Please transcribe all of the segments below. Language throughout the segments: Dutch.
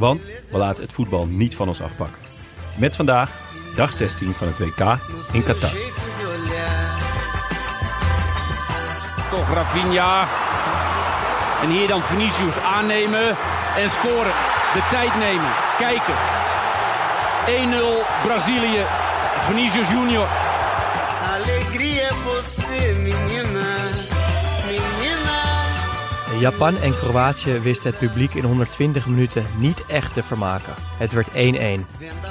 Want we laten het voetbal niet van ons afpakken. Met vandaag dag 16 van het WK in Qatar. Toch Rafinha. En hier dan Vinicius aannemen en scoren. De tijd nemen. Kijken. 1-0 Brazilië. Vinicius Junior. Japan en Kroatië wisten het publiek in 120 minuten niet echt te vermaken. Het werd 1-1.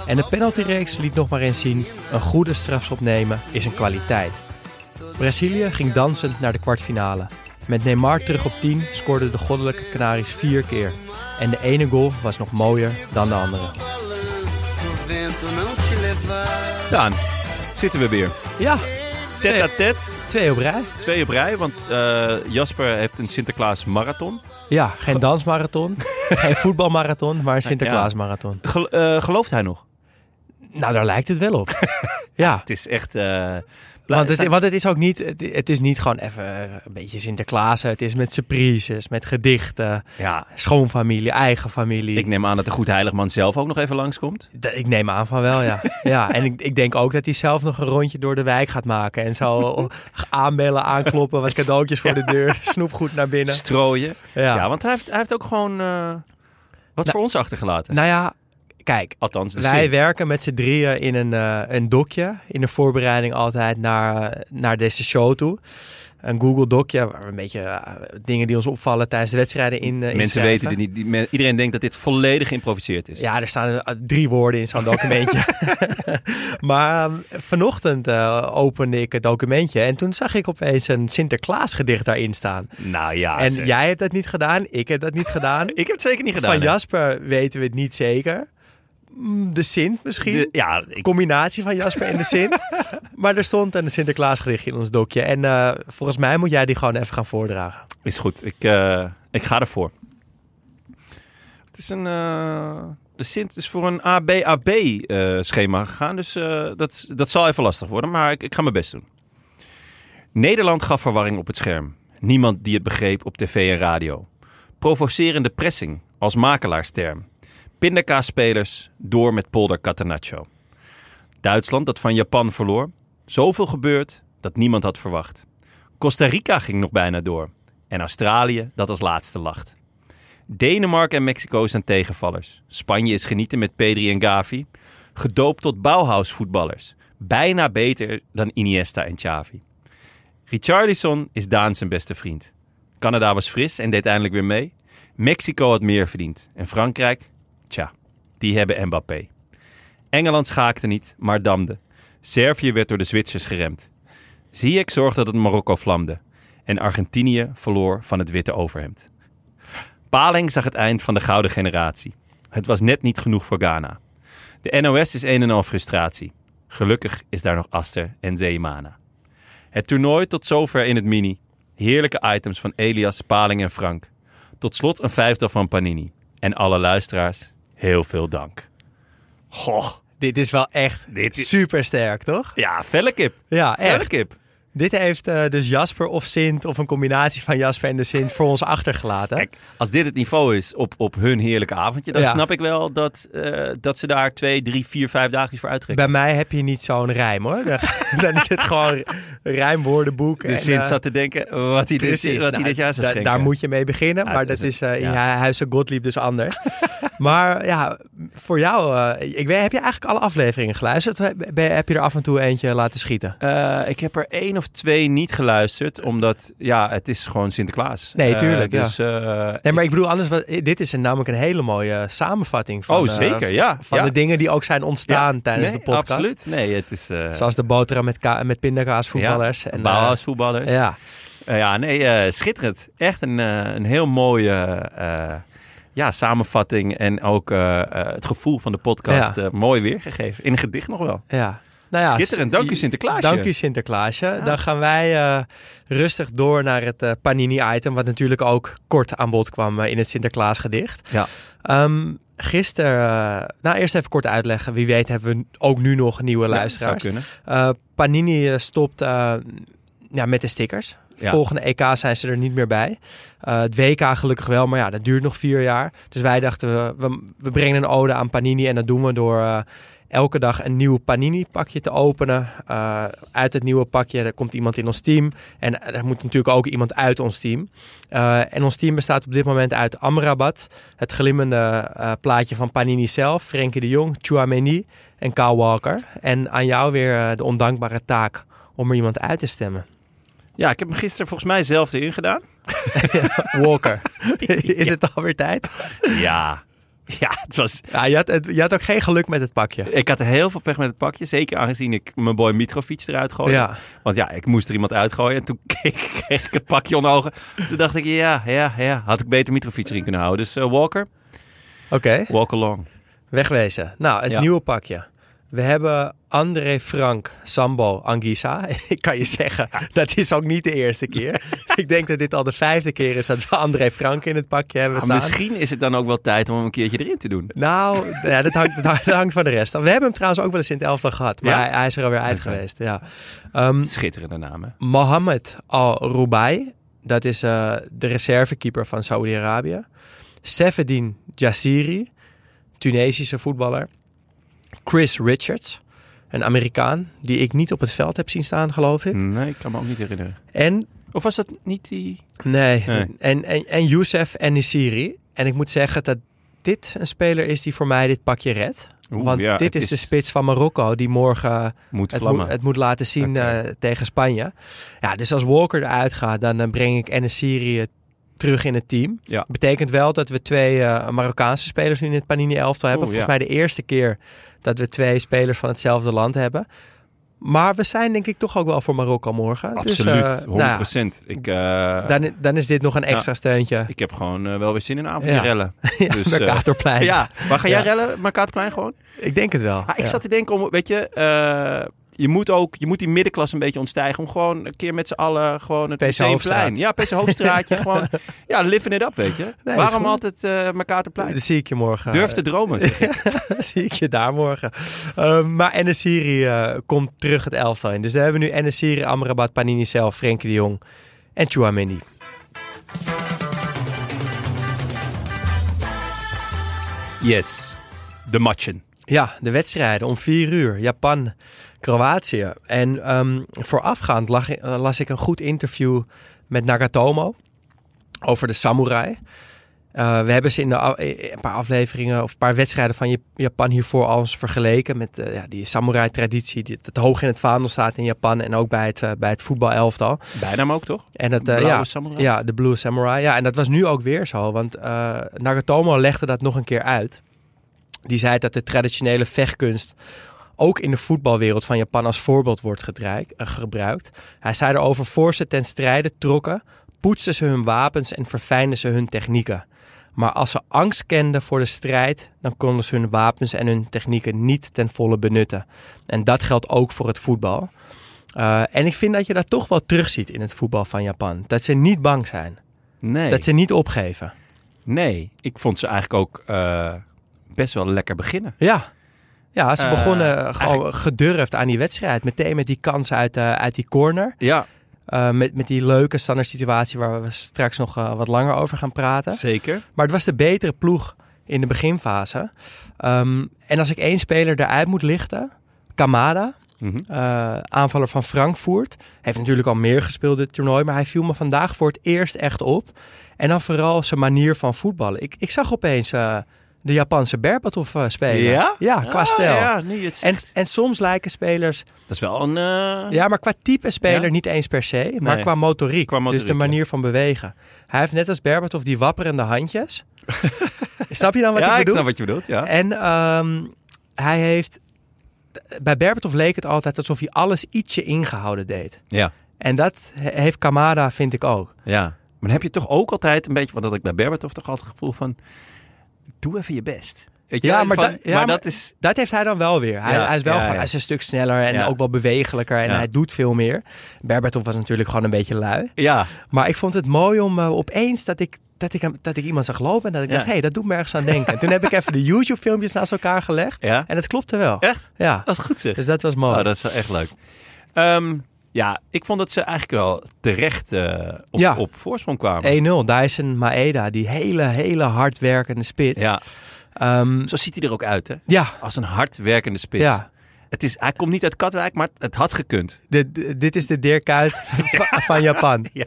En de penaltyreeks liet nog maar eens zien: een goede strafschop nemen is een kwaliteit. Brazilië ging dansend naar de kwartfinale. Met Neymar terug op 10 scoorden de goddelijke Canaries vier keer. En de ene goal was nog mooier dan de andere. Daan, zitten we weer. Ja, Tet à tet, twee op rij. twee op rij, want eh, Jasper heeft een Sinterklaas marathon. Ja, geen dansmarathon, geen voetbalmarathon, maar een Sinterklaasmarathon. Gel- eh, gelooft hij nog? Nou, daar lijkt het wel op. ja, Het is echt... eh, want het, want het is ook niet, het, het is niet gewoon even eh, een beetje Sinterklaas. Het is met surprises, met gedichten, ja, schoonfamilie, eigen familie. ik neem aan dat de Goed Heiligman zelf ook nog even langskomt. D- Ik neem aan van wel, ja. ja en ik, ik denk ook dat hij zelf nog een rondje door de wijk gaat maken. En zo aanbellen, aankloppen, wat cadeautjes voor de deur, snoepgoed naar binnen. Strooien. Ja, Ja. want hij heeft, hij heeft ook gewoon eh, wat Nou, voor ons achtergelaten. Nou ja, kijk. Althans, de Wij zin. werken met z'n drieën in een, eh, een dokje. In de voorbereiding altijd naar, eh, naar deze show toe. Een Google dokje, waar we een beetje eh, dingen die ons opvallen tijdens de wedstrijden in Mensen weten dit niet. Die men- iedereen denkt dat dit volledig geïmproviseerd is. Ja, er staan drie woorden in zo'n documentje. maar eh, vanochtend opende ik het documentje en toen zag ik opeens een Sinterklaas gedicht daarin staan. Nou ja, en zeg. jij hebt dat niet gedaan, ik heb dat niet gedaan. ik heb het zeker niet gedaan. Van hè. Jasper weten we het niet zeker. Mm, De Sint misschien. De- ja, ik, Combinatie van Jasper en de Sint. maar er stond een Sinterklaas gedichtje in ons dokje. En eh, volgens mij moet jij die gewoon even gaan voordragen. is goed. Ik, eh, ik ga ervoor. Het is een... eh, de Sint is voor een ABAB-schema gegaan. Dus eh, dat, dat zal even lastig worden. Maar ik, ik ga mijn best doen. Nederland gaf verwarring op het scherm. Niemand die het begreep op tv en radio. Provocerende pressing als makelaarsterm. Pindakaasspelers door met polder Catenaccio. Duitsland dat van Japan verloor. Zoveel gebeurd dat niemand had verwacht. Costa Rica ging nog bijna door. En Australië dat als laatste lacht. Denemarken en Mexico zijn tegenvallers. Spanje is genieten met Pedri en Gavi. Gedoopt tot Bauhaus-voetballers. Bijna beter dan Iniesta en Xavi. Richarlison is Daan zijn beste vriend. Canada was fris en deed eindelijk weer mee. Mexico had meer verdiend. En Frankrijk? Tja, die hebben Mbappé. Engeland schaakte niet, maar damde. Servië werd door de Zwitsers geremd. Ziyech zorgde dat het Marokko vlamde. En Argentinië verloor van het witte overhemd. Paling zag het eind van de gouden generatie. Het was net niet genoeg voor Ghana. De NOS is een en al frustratie. Gelukkig is daar nog Aster en Zeemana. Het toernooi tot zover in het mini. Heerlijke items van Elias, Paling en Frank. Tot slot een vijftal van Panini. En alle luisteraars, heel veel dank. Goh, Dit is wel echt Dit is- super sterk, toch? ja, felle kip. Ja, Felle echt. kip. Dit heeft eh, dus Jasper of Sint of een combinatie van Jasper en de Sint voor ons achtergelaten. Kijk, als dit het niveau is op, op hun heerlijke avondje, dan Ja. snap ik wel dat, eh, dat ze daar twee, drie, vier, vijf dagjes voor uittrekken. Bij mij heb je niet zo'n rijm hoor. Dan, dan is het gewoon een rijmwoordenboek. De en, Sint eh, zat te denken wat hij dit, Precies, wat hij nou, dit jaar zou da-. Daar moet je mee beginnen, Ja, maar dat dat is eh, in ja. Huizen Gottlieb dus anders. maar ja, voor jou, eh, ik weet, heb je eigenlijk alle afleveringen geluisterd? Of ben- heb je er af en toe eentje laten schieten? Eh, ik heb er één of twee niet geluisterd, omdat ja, het is gewoon Sinterklaas. Nee, Eh, tuurlijk, ja. Dus, eh, Nee, maar ik bedoel, anders, wat- dit is een, namelijk een hele mooie samenvatting van, Oh, eh, zeker, ja, van ja. de dingen die ook zijn ontstaan ja, tijdens nee, de podcast. Absoluut. Nee, het is... eh Zoals de boterham met, ka- met pindakaasvoetballers. Ja, en, Bauhausvoetballers. eh, ja. Eh, ja, nee, eh, schitterend. Echt een, eh, een heel mooie eh, ja, samenvatting en ook eh, eh, het gevoel van de podcast Ja. eh, mooi weergegeven. In een gedicht nog wel. Ja. Nou ja, Schitterend. Dank u, Sinterklaasje. Dank u Sinterklaasje. Dan gaan wij eh, rustig door naar het eh, Panini-item, wat natuurlijk ook kort aan bod kwam eh, in het Sinterklaasgedicht. Ja. Ehm, gisteren, nou eerst even kort uitleggen. Wie weet hebben we ook nu nog nieuwe Ja, luisteraars. zou kunnen. Eh, Panini stopt eh, ja, met de stickers. Ja. Volgende EK zijn ze er niet meer bij. Eh, het WK gelukkig wel, maar ja, dat duurt nog vier jaar. Dus wij dachten, we, we, we brengen een ode aan Panini. En dat doen we door eh, elke dag een nieuw Panini-pakje te openen. Eh, uit het nieuwe pakje er komt iemand in ons team. En er moet natuurlijk ook iemand uit ons team. Eh, en ons team bestaat op dit moment uit Amrabat. Het glimmende eh, plaatje van Panini zelf. Frenkie de Jong, Chouameni en Kyle Walker. En aan jou weer eh, de ondankbare taak om er iemand uit te stemmen. Ja, ik heb hem gisteren volgens mij zelf erin gedaan. Walker. Is het alweer tijd? Ja. Ja, het was... Ja, je, had, het- je had ook geen geluk met het pakje. Ik had heel veel pech met het pakje. Zeker aangezien ik mijn boy Mitrovic eruit gooide. Ja. Want ja, ik moest er iemand uitgooien. En toen keek, kreeg ik het pakje onder ogen. Toen dacht ik, ja, ja, ja. Had ik beter Mitrovic erin kunnen houden. Dus eh, Walker, Oké, walk along. wegwezen. Nou, het Ja. nieuwe pakje. We hebben André Frank Sambo Anguissa. Ik kan je zeggen, dat is ook niet de eerste keer. ik denk dat dit al de vijfde keer is dat we André Frank in het pakje hebben Maar staan. misschien is het dan ook wel tijd om hem een keertje erin te doen. Nou, ja, dat, hangt, dat hangt- van de rest af. We hebben hem trouwens ook wel eens in het elftal gehad. Maar Ja? hij, hij is er alweer uit geweest. Ja. Ehm, Schitterende namen. Mohammed Al-Rubai. Dat is eh, de reservekeeper van Saudi-Arabië. Sefedin Jassiri, Tunesische voetballer. Chris Richards, een Amerikaan die ik niet op het veld heb zien staan, geloof ik. Nee, ik kan me ook niet herinneren. En, Of was dat niet die... nee, Nee. En, en, en Youssef Enisiri. En ik moet zeggen dat dit een speler is die voor mij dit pakje redt. Oeh, Want ja, dit is de spits van Marokko die morgen Moet het, het moet laten zien eh, tegen Spanje. Ja, dus als Walker eruit gaat, dan eh, breng ik Enesiri terug in het team. Ja. Betekent wel dat we twee eh, Marokkaanse spelers nu in het Panini elftal hebben. Oeh, Volgens mij de eerste keer dat we twee spelers van hetzelfde land hebben. Maar we zijn denk ik toch ook wel voor Marokko morgen. Absoluut, dus, eh, 100%. nou ja, ik, eh, dan, dan is dit nog een extra steuntje. ik heb gewoon eh, wel weer zin in een avondje Ja. rellen. Ja, Dus, eh, Mercatorplein. ja, waar ga jij Ja. rellen? Mercatorplein gewoon? Ik denk het wel. Ah, ik zat te denken om, weet je, eh, je moet ook, je moet die middenklasse een beetje ontstijgen. Om gewoon een keer met z'n allen gewoon het. Hoofdstraat. Ja, PC Hoofdstraatje. gewoon, ja, living it up, weet je. Waarom altijd eh Mercatorplein? Dan zie ik je morgen. Durf te dromen. zeg ik. zie ik je daar morgen. Ehm, maar Enesiri eh komt terug het elftal in. Dus dan hebben we nu Enesiri, Amrabat, Panini zelf, Frenkie de Jong en Chouameni. Yes, de matchen. Ja, de wedstrijden om vier uur. Japan, Kroatië. En ehm, voorafgaand lag, eh, las ik een goed interview met Nagatomo over de samurai. Eh, we hebben ze in de, eh, een paar afleveringen of een paar wedstrijden van Jap- Japan hiervoor al eens vergeleken met ja, die samurai-traditie die dat hoog in het vaandel staat in Japan en ook bij het, eh, bij het voetbalelftal. Bijnaam ook, toch? En dat, ja, samurai? ja, de Blue Samurai. Ja, en dat was nu ook weer zo. Want Nagatomo legde dat nog een keer uit. Die zei dat de traditionele vechtkunst ook in de voetbalwereld van Japan als voorbeeld wordt gedreik- eh, gebruikt. Hij zei erover, voor ze ten strijde trokken, poetsten ze hun wapens en verfijnden ze hun technieken. Maar als ze angst kenden voor de strijd, dan konden ze hun wapens en hun technieken niet ten volle benutten. En dat geldt ook voor het voetbal. Eh, en ik vind dat je dat toch wel terugziet in het voetbal van Japan. Dat ze niet bang zijn. Nee. Dat ze niet opgeven. Nee, ik vond ze eigenlijk ook eh, best wel lekker beginnen. Ja. Ja, ze Eh, begonnen gewoon gedurfd aan die wedstrijd. Meteen met die kans uit, eh, uit die corner. Ja, Eh, met, met die leuke standaard situatie waar we straks nog wat langer over gaan praten. zeker. Maar het was de betere ploeg in de beginfase. Ehm, en als ik één speler eruit moet lichten, Kamada, Mhm. aanvaller van Frankfurt. Heeft natuurlijk al meer gespeeld dit toernooi, maar hij viel me vandaag voor het eerst echt op. En dan vooral zijn manier van voetballen. Ik, ik zag opeens de Japanse Berbatov eh, spelen. Ja? Ja, qua Ah, stijl. ja, het En, en soms lijken spelers, Dat is wel een... eh, ja, maar qua type speler Ja? niet eens per se, maar Nee. qua motoriek. Qua motoriek, dus de manier van bewegen. Hij heeft net als Berbatov die wapperende handjes. Snap je dan wat ja, ik ik bedoel? snap wat je bedoelt, ja. En ehm, hij heeft, bij Berbatov leek het altijd alsof hij alles ietsje ingehouden deed. Ja, En dat he- heeft Kamada, vind ik ook. ja. Maar dan heb je toch ook altijd een beetje... Want dat ik bij Berbatov toch altijd het gevoel van... Doe even je best. Weet je Ja, maar van- da- ja, maar dat is... Dat heeft hij dan wel weer. Hij, Ja, hij is wel ja, gewoon, ja. hij is een stuk sneller en ook wel bewegelijker en hij doet veel meer. Berbatov was natuurlijk gewoon een beetje lui. Ja, Maar ik vond het mooi om eh, opeens dat ik, dat, ik, dat ik iemand zag lopen en dat ik dacht, hé, hey, dat doet me ergens aan denken. En toen heb ik even de YouTube filmpjes naast elkaar gelegd ja. en het klopte wel. Echt? Ja, Dat is goed zeg. dus dat was mooi. Oh, dat is wel echt leuk. Ehm, ja, ik vond dat ze eigenlijk wel terecht eh, op, Ja. op voorsprong kwamen. 1-0, Dyson Maeda, die hele, hele hardwerkende spits. Ja, Ehm, zo ziet hij er ook uit, hè? ja, Als een hardwerkende spits. ja. Het is, hij komt niet uit Katwijk, maar het had gekund. De, de- dit is de Dirk Kuyt van, van Japan. Ja.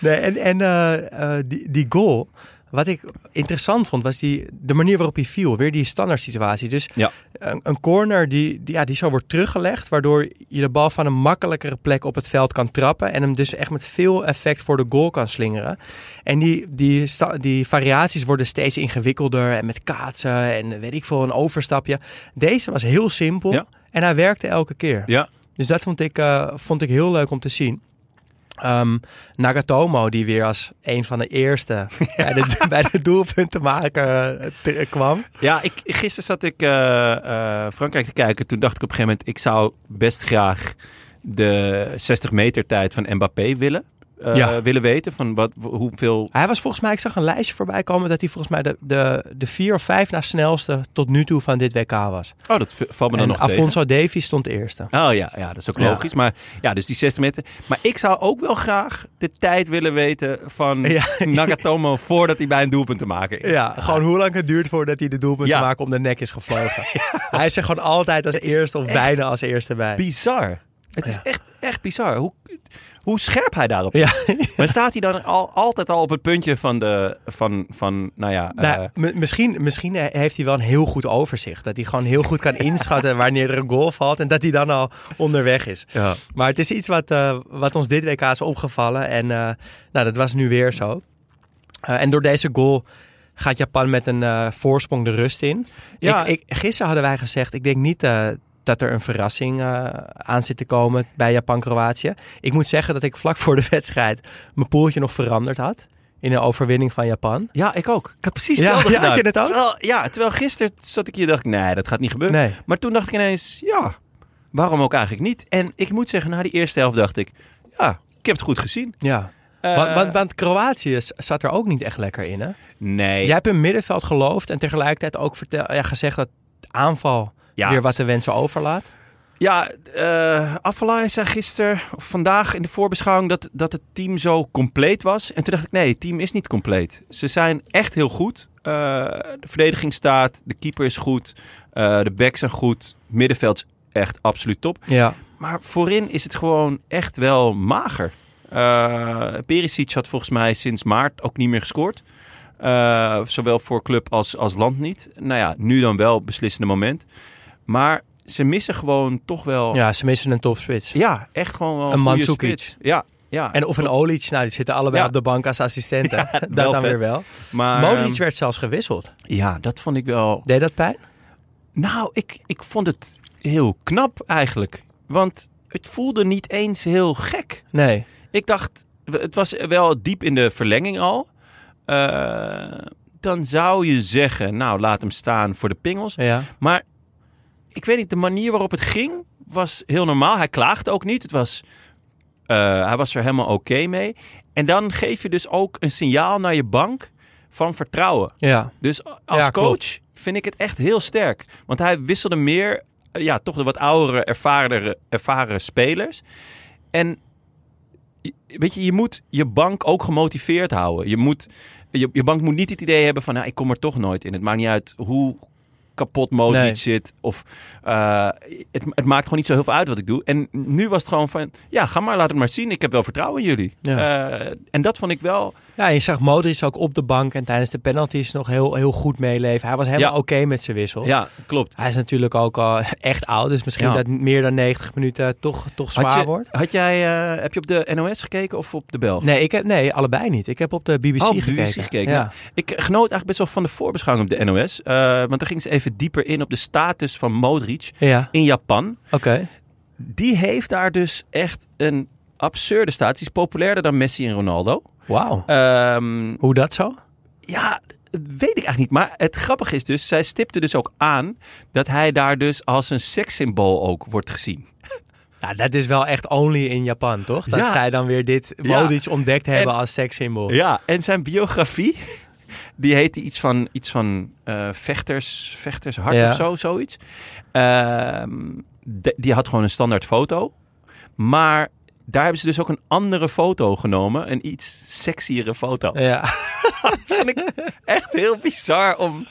Nee, en en eh, eh, die, die goal, wat ik interessant vond, was die, de manier waarop hij viel. Weer die standaard situatie. Dus Ja. een, een corner die, die, ja, die zo wordt teruggelegd, waardoor je de bal van een makkelijkere plek op het veld kan trappen. En hem dus echt met veel effect voor de goal kan slingeren. En die, die, die variaties worden steeds ingewikkelder en met kaatsen en weet ik veel, een overstapje. Deze was heel simpel Ja. en hij werkte elke keer. Ja, Dus dat vond ik, eh, vond ik heel leuk om te zien. Ehm, Nagatomo, die weer als een van de eerste bij, de, bij de doelpuntenmaker eh, te- kwam. ja ik, gisteren zat ik eh, eh, Frankrijk te kijken. Toen dacht ik op een gegeven moment, ik zou best graag de 60 meter tijd van Mbappé willen. Eh, Ja. willen weten van wat, hoeveel Hij was volgens mij, ik zag een lijstje voorbij komen dat hij volgens mij de, de, de vier of vijf na snelste tot nu toe van dit WK was. Oh, dat valt me dan En nog tegen. Alfonso Davies stond eerste. Oh ja, ja, dat is ook Ja. logisch. Maar ja, dus die 60 meter. Maar ik zou ook wel graag de tijd willen weten van Ja. Nagatomo voordat hij bij een doelpunt te maken is. Ja, gewoon hoe lang het duurt voordat hij de doelpunt te maken om de nek is gevlogen. Hij is er gewoon altijd als eerste of bijna als eerste bij. Bizar. Het is echt, echt bizar. Hoe, hoe scherp hij daarop Ja. Maar staat hij dan al, altijd al op het puntje van de, van, van nou ja, Nou, eh, misschien, misschien heeft hij wel een heel goed overzicht. Dat hij gewoon heel goed kan inschatten wanneer er een goal valt. En dat hij dan al onderweg is. ja. Maar het is iets wat, eh, wat ons dit WK is opgevallen. En eh, nou, dat was nu weer zo. En door deze goal gaat Japan met een voorsprong de rust in. Ja. Ik, ik, gisteren hadden wij gezegd, ik denk niet dat er een verrassing eh, aan zit te komen bij Japan-Kroatië. Ik moet zeggen dat ik vlak voor de wedstrijd mijn poeltje nog veranderd had. In een overwinning van Japan. ja, ik ook. Ik had precies Ja, hetzelfde ja, gedaan. had je het ook? Terwijl, ja, terwijl gisteren zat ik hier dacht ik, nee, dat gaat niet gebeuren. Nee. Maar toen dacht ik ineens, ja, waarom ook eigenlijk niet? En ik moet zeggen, na die eerste helft dacht ik, ja, ik heb het goed gezien. Ja. Eh, want, want, want Kroatië zat er ook niet echt lekker in, hè? nee. Jij hebt in middenveld geloofd en tegelijkertijd ook vertel, ja, gezegd dat aanval Ja. weer wat de wensen overlaat. Ja, Afellay zei gisteren, of vandaag in de voorbeschouwing, dat, dat het team zo compleet was. En toen dacht ik, nee, het team is niet compleet. Ze zijn echt heel goed. Eh, de verdediging staat, de keeper is goed, eh, de backs zijn goed, middenveld is echt absoluut top. Ja. Maar voorin is het gewoon echt wel mager. Perisic had volgens mij sinds maart ook niet meer gescoord. Zowel voor club als, als land niet. Nou ja, nu dan wel beslissende moment. Maar ze missen gewoon toch wel... ja, ze missen een topspits. Ja, echt gewoon wel Een Mandzukic. spits. Ja, ja. En of een Olic, nou, die zitten allebei Ja. op de bank als assistenten. dat dan vet. weer wel. maar, ehm, werd zelfs gewisseld. Ja, dat vond ik wel... Deed dat pijn? Nou, ik, ik vond het heel knap eigenlijk. Want het voelde niet eens heel gek. Nee. Ik dacht, het was wel diep in de verlenging al. Eh, dan zou je zeggen, nou, laat hem staan voor de pingels. Ja. Maar ik weet niet, de manier waarop het ging was heel normaal. Hij klaagde ook niet. Het was, eh, hij was er helemaal oké mee. En dan geef je dus ook een signaal naar je bank van vertrouwen. Ja. Dus als Ja, coach klopt. vind ik het echt heel sterk. Want hij wisselde meer, eh, ja, toch de wat oudere, ervaren, ervaren spelers. En weet je, je moet je bank ook gemotiveerd houden. Je, moet, je, je bank moet niet het idee hebben van, nou, ik kom er toch nooit in. Het maakt niet uit hoe kapot Modric Nee. zit. Of, eh, het, het maakt gewoon niet zo heel veel uit wat ik doe. En nu was het gewoon van, ja, ga maar, laat het maar zien. Ik heb wel vertrouwen in jullie. Ja. Eh, en dat vond ik wel Ja, je zag Modric ook op de bank en tijdens de penalties nog heel, heel goed meeleven. Hij was helemaal Ja. oké met zijn wissel. Ja, klopt. Hij is natuurlijk ook al echt oud, dus misschien Ja. dat meer dan 90 minuten toch, toch zwaar Had je, wordt. had jij, eh, heb je op de NOS gekeken of op de Belg? Nee, ik heb, nee, allebei niet. Ik heb op de BBC Oh, op de gekeken. BBC gekeken. Ja. Ik genoot eigenlijk best wel van de voorbeschouwing op de NOS. eh, want daar ging ze even dieper in op de status van Modric in Japan. oké. Die heeft daar dus echt een absurde status. Die is populairder dan Messi en Ronaldo. Wauw. Ehm, Hoe dat zo? ja, weet ik eigenlijk niet. Maar het grappige is dus, zij stipte dus ook aan dat hij daar dus als een sekssymbool ook wordt gezien. Ja, dat is wel echt only in Japan, toch? Dat Ja. zij dan weer dit Ja. Modric ontdekt hebben En- als sekssymbool. Ja, en zijn biografie, die heette iets van, iets van eh, vechters, vechtershart Ja. of zo, zoiets. Ehm, de- die had gewoon een standaard foto. Maar daar hebben ze dus ook een andere foto genomen. Een iets sexiere foto. Ja. vind ik echt heel bizar om...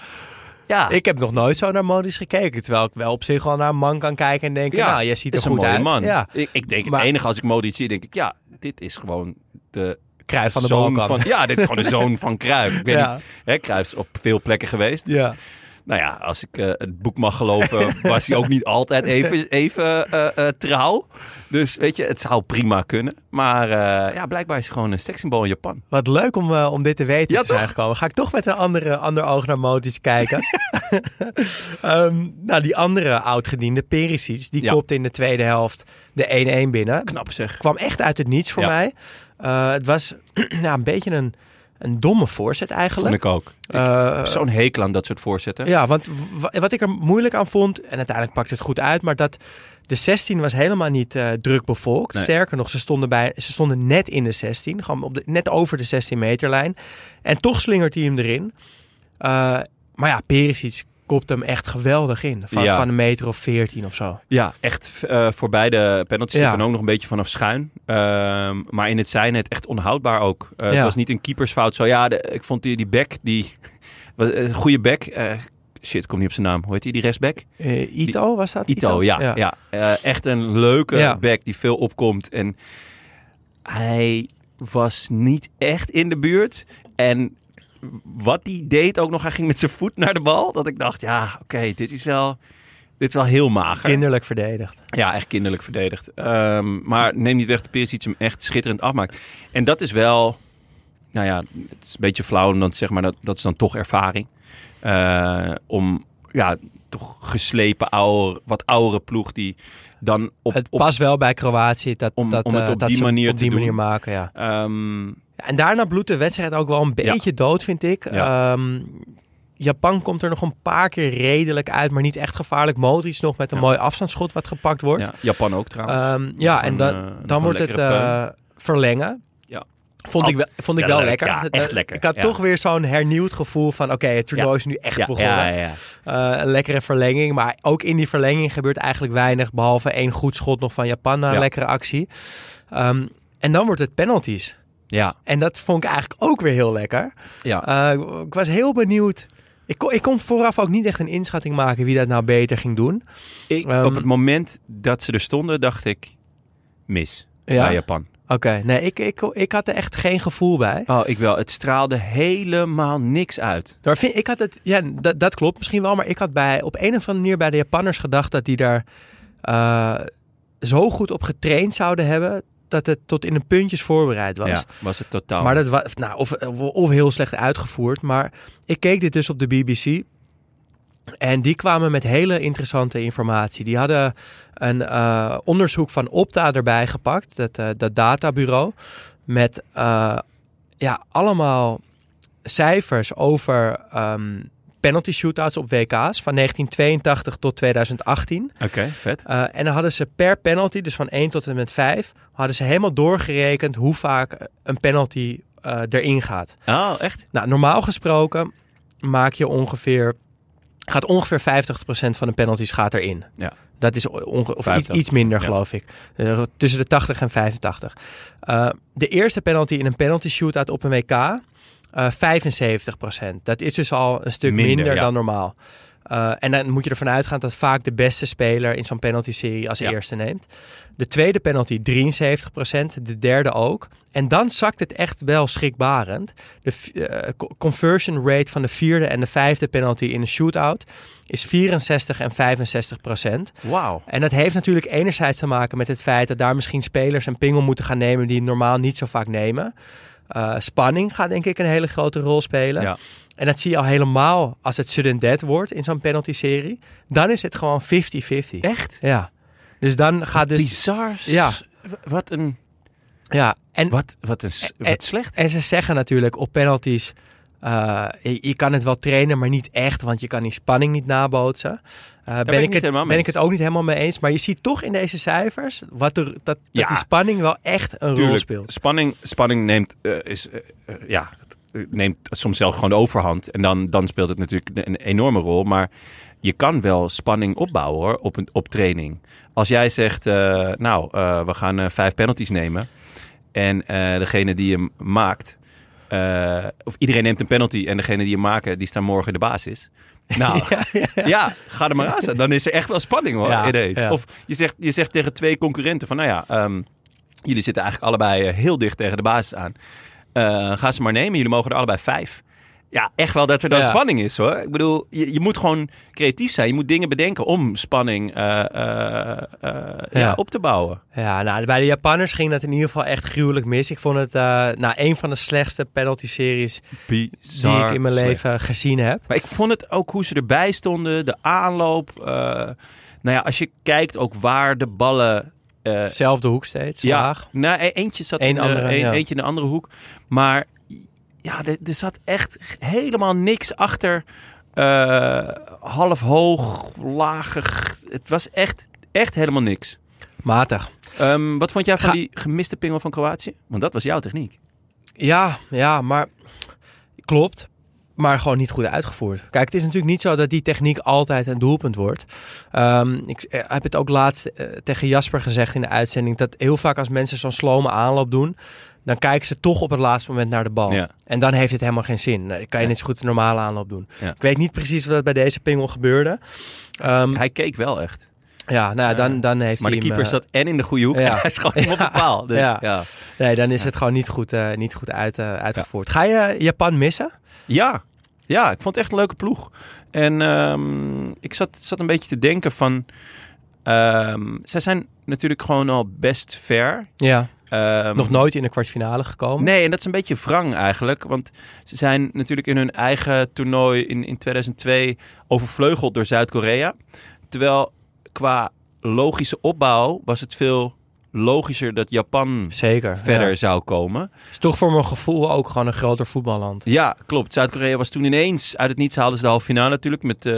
Ja, Ik heb nog nooit zo naar Modric gekeken. Terwijl ik wel op zich wel naar een man kan kijken en denken, Ja, nou, jij ziet er goed mooie uit. man. Ja, Ik, ik denk Maar- het enige als ik Modric zie, denk ik, ja, dit is gewoon de Cruijff van de zoon Balkan. van... Ja, dit is gewoon de zoon van. Ik weet Ja. niet, hè, is op veel plekken geweest. Ja. Nou ja, als ik eh, het boek mag geloven, was hij ook niet altijd even, even eh, eh, trouw. Dus weet je, het zou prima kunnen. Maar ja, blijkbaar is hij gewoon een sekssymbool in Japan. Wat leuk om, om dit te weten Ja, te zijn gekomen. Ga ik toch met een andere, ander oog naar Modric kijken. Ehm, nou, die andere oudgediende, Perisic, die Ja. kopte in de tweede helft de 1-1 binnen. Knap zeg. kwam echt uit het niets voor Ja. mij. Het was ja, een beetje een, een domme voorzet Vond eigenlijk. ik ook. Eh, zo'n hekel aan dat soort voorzetten. ja, want wat ik er moeilijk aan vond, en uiteindelijk pakte het goed uit, maar dat de 16 was helemaal niet eh, druk bevolkt. Nee. Sterker nog, ze stonden, bij, ze stonden net in de 16, gewoon op de, net over de 16 meterlijn. En toch slingert hij hem erin. Eh, maar ja, Perisic kopt hem echt geweldig in. Van, Ja. van een meter of 14 of zo. Ja, echt eh voor beide penalties Ja. dan ook nog een beetje vanaf schuin. Ehm, maar in het zijn het echt onhoudbaar ook. Eh, Ja. Het was niet een keepersfout. Zo ja, de- ik vond die, die back, die was een goede back. eh, shit, ik kom niet op zijn naam. Hoe heet die, die? Eh, Ito, was dat? Ito, ja. ja. Eh, echt een leuke Ja. back die veel opkomt. En hij was niet echt in de buurt. En wat hij deed ook nog, hij ging met zijn voet naar de bal. Dat ik dacht, ja, oké, dit is wel... Dit is wel heel mager. Kinderlijk verdedigd. Ja, echt kinderlijk verdedigd. Ehm, maar neem niet weg dat Perisic hem echt schitterend afmaakt. En dat is wel... Nou ja, het is een beetje flauw om dan zeggen, maar dat, dat is dan toch ervaring. Eh, om, ja, toch geslepen, oude, wat oudere ploeg die dan op... het op past wel bij Kroatië dat, Om- dat, om het eh, op dat die manier op te die doen. manier maken. Ja. ehm, En daarna bloedt de wedstrijd ook wel een beetje dood, vind ik. Ja. Ehm, Japan komt er nog een paar keer redelijk uit, maar niet echt gevaarlijk. Modric nog met een Ja. mooi afstandsschot wat gepakt wordt. ja, Japan ook trouwens. Ehm, ja, en dan, eh, dan wordt het eh, verlengen. Ja. Vond Oh, ik wel, vond ik wel leuk. lekker. Ja, Het, echt lekker. Ik had Ja. toch weer zo'n hernieuwd gevoel van... oké, het toernooi Ja. is nu echt begonnen. Eh, een lekkere verlenging. Maar ook in die verlenging gebeurt eigenlijk weinig... behalve één goed schot nog van Japan na een lekkere actie. Ehm, en dan wordt het penalties. Ja, En dat vond ik eigenlijk ook weer heel lekker. ja. Eh, ik was heel benieuwd. Ik kon, ik kon vooraf ook niet echt een inschatting maken wie dat nou beter ging doen. Ik, Ehm, op het moment dat ze er stonden, dacht ik mis Ja? bij Japan. Oké, nee, ik, ik, ik had er echt geen gevoel bij. Oh, ik wel. Het straalde helemaal niks uit. Maar vind, ik had het, ja, dat, dat klopt misschien wel, maar ik had bij, op een of andere manier bij de Japanners gedacht dat die daar eh, zo goed op getraind zouden hebben dat het tot in de puntjes voorbereid was. Ja, was het totaal. Maar dat was, nou, of, of, heel slecht uitgevoerd. Maar ik keek dit dus op de BBC. En die kwamen met hele interessante informatie. Die hadden een eh, onderzoek van Opta erbij gepakt, dat, eh, dat databureau. Met eh, ja, allemaal cijfers over ehm, penalty shootouts op WK's van 1982 tot 2018. Oké, vet. Uh, en dan hadden ze per penalty, dus van 1 tot en met 5, hadden ze helemaal doorgerekend hoe vaak een penalty uh, erin gaat. Oh, echt? Nou, normaal gesproken maak je ongeveer, gaat ongeveer 50% van de penalties gaat erin. Ja. Dat is onge- of 50. iets, iets minder, Ja. geloof ik. Uh, tussen de 80 en 85. Uh, de eerste penalty in een penalty shootout op een WK, uh, 75%. Dat is dus al een stuk minder, Minder, ja. dan normaal. Uh, en dan moet je ervan uitgaan dat vaak de beste speler in zo'n penalty-serie als Ja. eerste neemt. De tweede penalty 73%, de derde ook. En dan zakt het echt wel schrikbarend. De eh, co- conversion rate van de vierde en de vijfde penalty in een shootout is 64 en 65 procent. Wauw. En dat heeft natuurlijk enerzijds te maken met het feit dat daar misschien spelers een pingel moeten gaan nemen die normaal niet zo vaak nemen. Eh, spanning gaat denk ik een hele grote rol spelen. Ja. En dat zie je al helemaal als het sudden death wordt in zo'n penalty-serie. Dan is het gewoon 50-50. Echt? Ja. Dus dan gaat dus... Bizar. Ja. Wat een, Ja, en, wat, wat een, wat slecht. en ze zeggen natuurlijk op penalties... eh, je, je kan het wel trainen, maar niet echt, want je kan die spanning niet nabootsen. Eh, ben ben ik het, ben ik het ook niet helemaal mee eens. Maar je ziet toch in deze cijfers wat er, dat, dat Ja. die spanning wel echt een rol speelt. Spanning, spanning neemt, eh, is, ja, neemt soms zelf gewoon de overhand. En dan, dan speelt het natuurlijk een enorme rol. Maar je kan wel spanning opbouwen hoor, op, een, op training. Als jij zegt, nou, we gaan vijf penalties nemen. En degene die hem maakt, eh, of iedereen neemt een penalty. En degene die hem maken, die staan morgen in de basis. Nou, ja, ga er maar aan. Dan is er echt wel spanning hoor, Ja, ineens. Of je zegt, je zegt tegen twee concurrenten van, nou ja, ehm, jullie zitten eigenlijk allebei eh, heel dicht tegen de basis aan. Eh, ga ze maar nemen, jullie mogen er allebei vijf. Ja, echt wel dat er dan Ja. spanning is hoor. Ik bedoel, je, je moet gewoon creatief zijn. Je moet dingen bedenken om spanning eh, eh, eh, ja. Ja. op te bouwen. Ja, nou, bij de Japanners ging dat in ieder geval echt gruwelijk mis. Ik vond het nou, een van de slechtste penalty-series die ik in mijn leven gezien heb. Maar ik vond het ook hoe ze erbij stonden, de aanloop. nou ja, als je kijkt ook waar de ballen... eh, Zelfde hoek steeds, ja, laag. nou, e- eentje zat Eén in de, andere, een- ja. eentje in de andere hoek. Maar ja, er, er zat echt helemaal niks achter. eh, half hoog, lagig. Het was echt, echt helemaal niks. Matig. Ehm, wat vond jij van Ga- die gemiste pingel van Kroatië? Want dat was jouw techniek. Ja, ja, maar klopt. Maar gewoon niet goed uitgevoerd. Kijk, het is natuurlijk niet zo dat die techniek altijd een doelpunt wordt. Ehm, ik eh, heb het ook laatst eh, tegen Jasper gezegd in de uitzending. Dat heel vaak als mensen zo'n slome aanloop doen. Dan kijken ze toch op het laatste moment naar de bal. Ja. En dan heeft het helemaal geen zin. Dan kan je net zo goed een normale aanloop doen. Ja. Ik weet niet precies wat bij deze pingel gebeurde. Ehm, Hij keek wel echt. ja, nou ja, dan, dan heeft Maar de hij keeper eh, zat en in de goede hoek ja. en hij schoot hem op de paal. Dus, Ja. Nee, dan is het gewoon niet goed, eh, niet goed uit, eh, uitgevoerd. Ga je Japan missen? Ja, ja, ik vond het echt een leuke ploeg. En ehm, ik zat, zat een beetje te denken van... ehm, zij zijn natuurlijk gewoon al best ver. Ja. Ehm, Nog nooit in de kwartfinale gekomen? Nee, en dat is een beetje wrang eigenlijk. Want ze zijn natuurlijk in hun eigen toernooi in, in 2002 overvleugeld door Zuid-Korea. Terwijl qua logische opbouw was het veel logischer dat Japan Zeker. verder Ja. zou komen. Is toch voor mijn gevoel ook gewoon een groter voetballand. Ja, klopt. Zuid-Korea was toen ineens uit het niets haalden ze de halve finale natuurlijk met eh,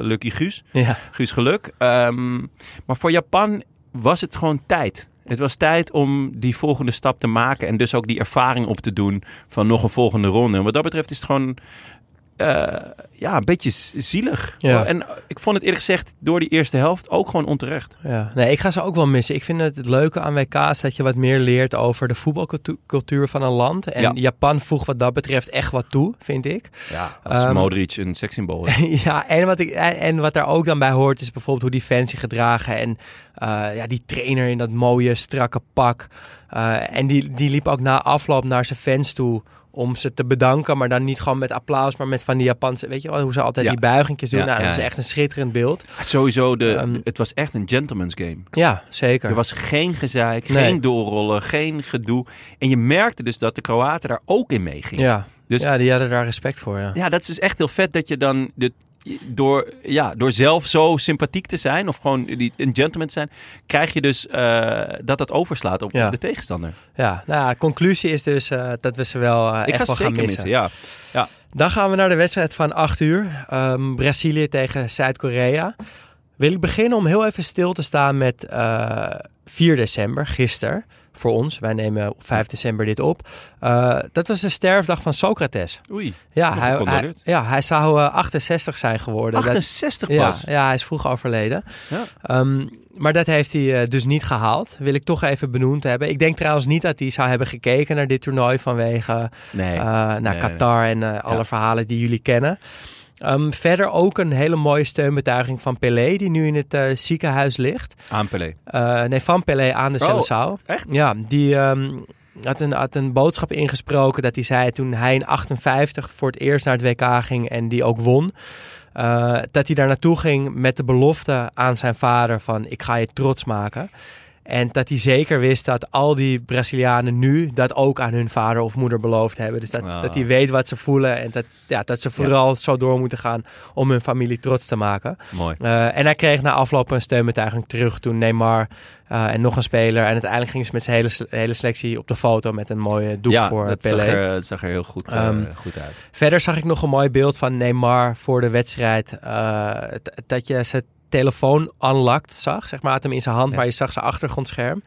Lucky Guus. Ja. Guus Geluk. Ehm, maar voor Japan was het gewoon tijd. Het was tijd om die volgende stap te maken en dus ook die ervaring op te doen van nog een volgende ronde. En wat dat betreft is het gewoon eh, ja, een beetje zielig. Ja. En ik vond het eerlijk gezegd door die eerste helft ook gewoon onterecht. Ja. Nee, ik ga ze ook wel missen. Ik vind het het leuke aan WK's dat je wat meer leert over de voetbalcultuur van een land. En Ja. Japan voegt wat dat betreft echt wat toe, vind ik. Ja, als Ehm, Modric een sekssymbool is. ja, en wat, ik, en en wat daar ook dan bij hoort is bijvoorbeeld hoe die fans zich gedragen. En eh, ja, die trainer in dat mooie, strakke pak. Eh, en die, die liep ook na afloop naar zijn fans toe om ze te bedanken. Maar dan niet gewoon met applaus, maar met van die Japanse... Weet je wel, hoe ze altijd Ja. die buigingjes doen. Ja, nou, dat is echt een schitterend beeld. Sowieso, de, Ehm, het was echt een gentleman's game. Ja, zeker. Er was geen gezeik, Nee. geen doorrollen, geen gedoe. En je merkte dus dat de Kroaten daar ook in meegingen. Ja. Dus- ja, die hadden daar respect voor, ja. Ja, dat is dus echt heel vet dat je dan de, door, ja, door zelf zo sympathiek te zijn of gewoon die, een gentleman te zijn, krijg je dus eh, dat dat overslaat op Ja. de tegenstander. Ja, nou ja, conclusie is dus eh, dat we ze wel eh, Ik echt ga wel ze gaan missen. missen. Ja. Dan gaan we naar de wedstrijd van 8 uur. Ehm, Brazilië tegen Zuid-Korea. Wil ik beginnen om heel even stil te staan met eh 4 december, gisteren. Voor ons, wij nemen op 5 december dit op. Eh, dat was de sterfdag van Socrates. Oei, Ja, hij, ja hij zou eh, 68 zijn geworden. Dat- 68 ja, pas. ja, hij is vroeg overleden. Ja. Ehm, maar dat heeft hij eh, dus niet gehaald. Wil ik toch even benoemd hebben. Ik denk trouwens niet dat hij zou hebben gekeken naar dit toernooi vanwege Nee. eh, naar nee, Qatar en eh, alle Ja. verhalen die jullie kennen. Ehm, verder ook een hele mooie steunbetuiging van Pelé, die nu in het eh, ziekenhuis ligt. Aan Pelé. Uh, nee, van Pelé aan de Oh, echt? Ja, die ehm, had, een, had een boodschap ingesproken dat hij zei toen hij in 58 voor het eerst naar het WK ging en die ook won. eh, dat hij daar naartoe ging met de belofte aan zijn vader van ik ga je trots maken. En dat hij zeker wist dat al die Brazilianen nu dat ook aan hun vader of moeder beloofd hebben. Dus dat, Ah. dat hij weet wat ze voelen en dat, ja, dat ze vooral zo door moeten gaan om hun familie trots te maken. Mooi. Eh, en hij kreeg na afloop een steunbetuiging terug toen Neymar eh, en nog een speler. En uiteindelijk gingen ze met zijn hele, hele selectie op de foto met een mooie doek ja, voor Pelé. er, dat zag er heel goed, eh, Ehm, goed uit. Verder zag ik nog een mooi beeld van Neymar voor de wedstrijd. dat je zijn telefoon unlocked zag. Zeg maar, had hem in zijn hand, Ja. maar je zag zijn achtergrondscherm.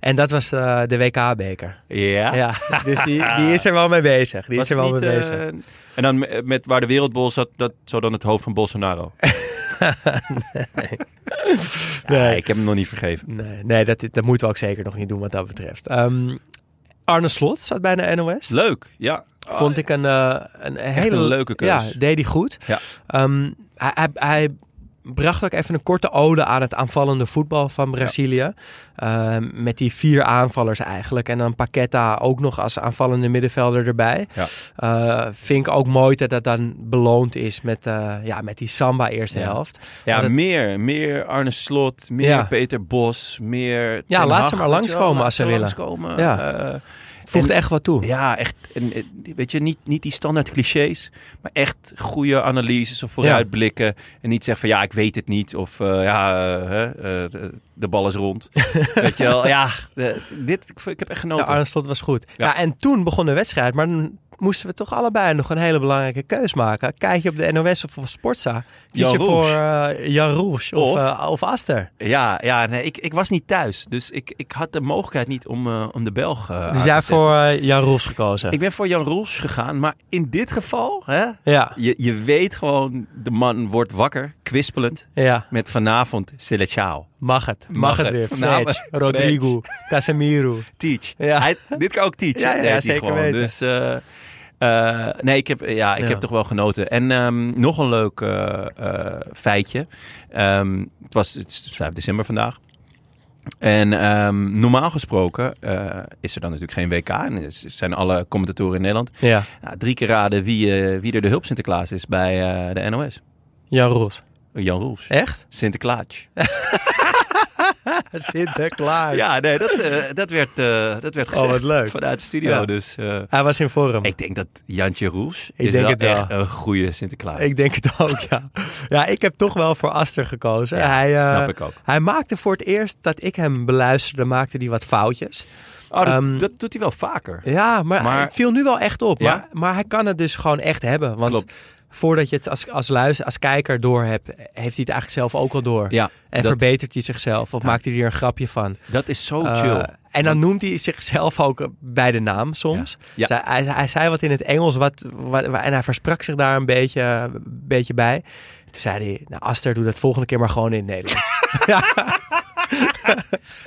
En dat was eh, de WK-beker. Ja? Ja, dus die, die is er wel mee bezig. Die Was is er wel mee bezig. eh, en dan met, waar de wereldbol zat, dat zou dan het hoofd van Bolsonaro. nee. Nee. ik heb hem nog niet vergeven. Nee, nee dat, dat moeten we ook zeker nog niet doen wat dat betreft. Ehm, Arne Slot zat bij de NOS. Leuk, ja. Vond ik een, eh, een hele een leuke keus. Ja, deed hij goed. Ja. Ehm, hij, hij, hij bracht ook even een korte ode aan het aanvallende voetbal van Brazilië. Ehm, met die vier aanvallers eigenlijk. En dan Paqueta ook nog als aanvallende middenvelder erbij. Ja. Eh, vind ik ook mooi dat dat dan beloond is met, eh, ja, met die Samba eerste Ja. helft. Ja, het- meer. Meer Arne Slot, meer. Peter Bos, meer... Ja, laat ze maar langskomen als ze ze willen. langskomen. Ja. Eh, Voegt En- echt wat toe. ja, echt. En, eh, weet je, niet, niet die standaard clichés, maar echt goede analyses of vooruitblikken. En niet zeggen van ja, ik weet het niet. Of eh, ja, eh, hè, eh, de, de bal is rond. weet je wel, ja, de- dit, ik, ik heb echt Ja, genoten. Arne Slot was goed. Ja. Ja. en toen begon de wedstrijd, maar moesten we toch allebei nog een hele belangrijke keus maken. Kijk je op de NOS of op Sportza, kies Jan je voor eh, Jan Roels of, Of- eh, of Aster. Ja, ja nee, ik, ik was niet thuis. Dus ik, ik had de mogelijkheid niet om, eh, om de Belg Dus jij voor Jan Roels gekozen. Ik ben voor Jan Roels gegaan, maar in dit geval, hè, Ja, je, je weet gewoon, de man wordt wakker, kwispelend, ja, met vanavond Seleção. mag het. Mag, Mag het het. weer. Vanavond. Rodrigo, Casemiro. Teach. Ja. Hij, dit kan ook teach. Ja, ja, zeker gewoon. weten. Dus eh, eh, nee, ik heb, ja, ik Ja. heb toch wel genoten. En ehm, nog een leuk eh, feitje. Ehm, het, was, het is 5 december vandaag. En ehm, normaal gesproken is er dan natuurlijk geen WK. En zijn alle commentatoren in Nederland. Ja, Ja, drie keer raden wie, wie er de hulp Sinterklaas is bij de NOS. Jan Roels. Jan Roels. Echt? Sinterklaas. Sinterklaas. Ja, nee, dat, eh, dat werd, eh, dat werd Oh, gezegd wat leuk. vanuit de studio. Ja. Dus eh, Hij was in vorm. ik denk dat Jantje Roels Ik is denk wel het wel. echt een goede Sinterklaas. Ik denk het ook, ja. Ja, ik heb toch wel voor Aster gekozen. Ja, hij, snap ik ook. Hij maakte voor het eerst dat ik hem beluisterde, maakte hij wat foutjes. Oh, dat, Ehm, dat doet hij wel vaker. Ja, maar, Maar- het viel nu wel echt op. Ja? Maar, maar hij kan het dus gewoon echt hebben. Want Klopt. Voordat je het als, als, luister, als kijker door hebt, heeft hij het eigenlijk zelf ook al door. Ja, en dat, verbetert hij zichzelf of Ja. maakt hij er een grapje van. dat is zo Eh, chill. en dan noemt hij zichzelf ook bij de naam soms. Ja. Zij- hij, hij zei wat in het Engels wat, wat, en hij versprak zich daar een beetje, een beetje bij. Toen zei hij, nou Aster, doe dat volgende keer maar gewoon in het Nederlands.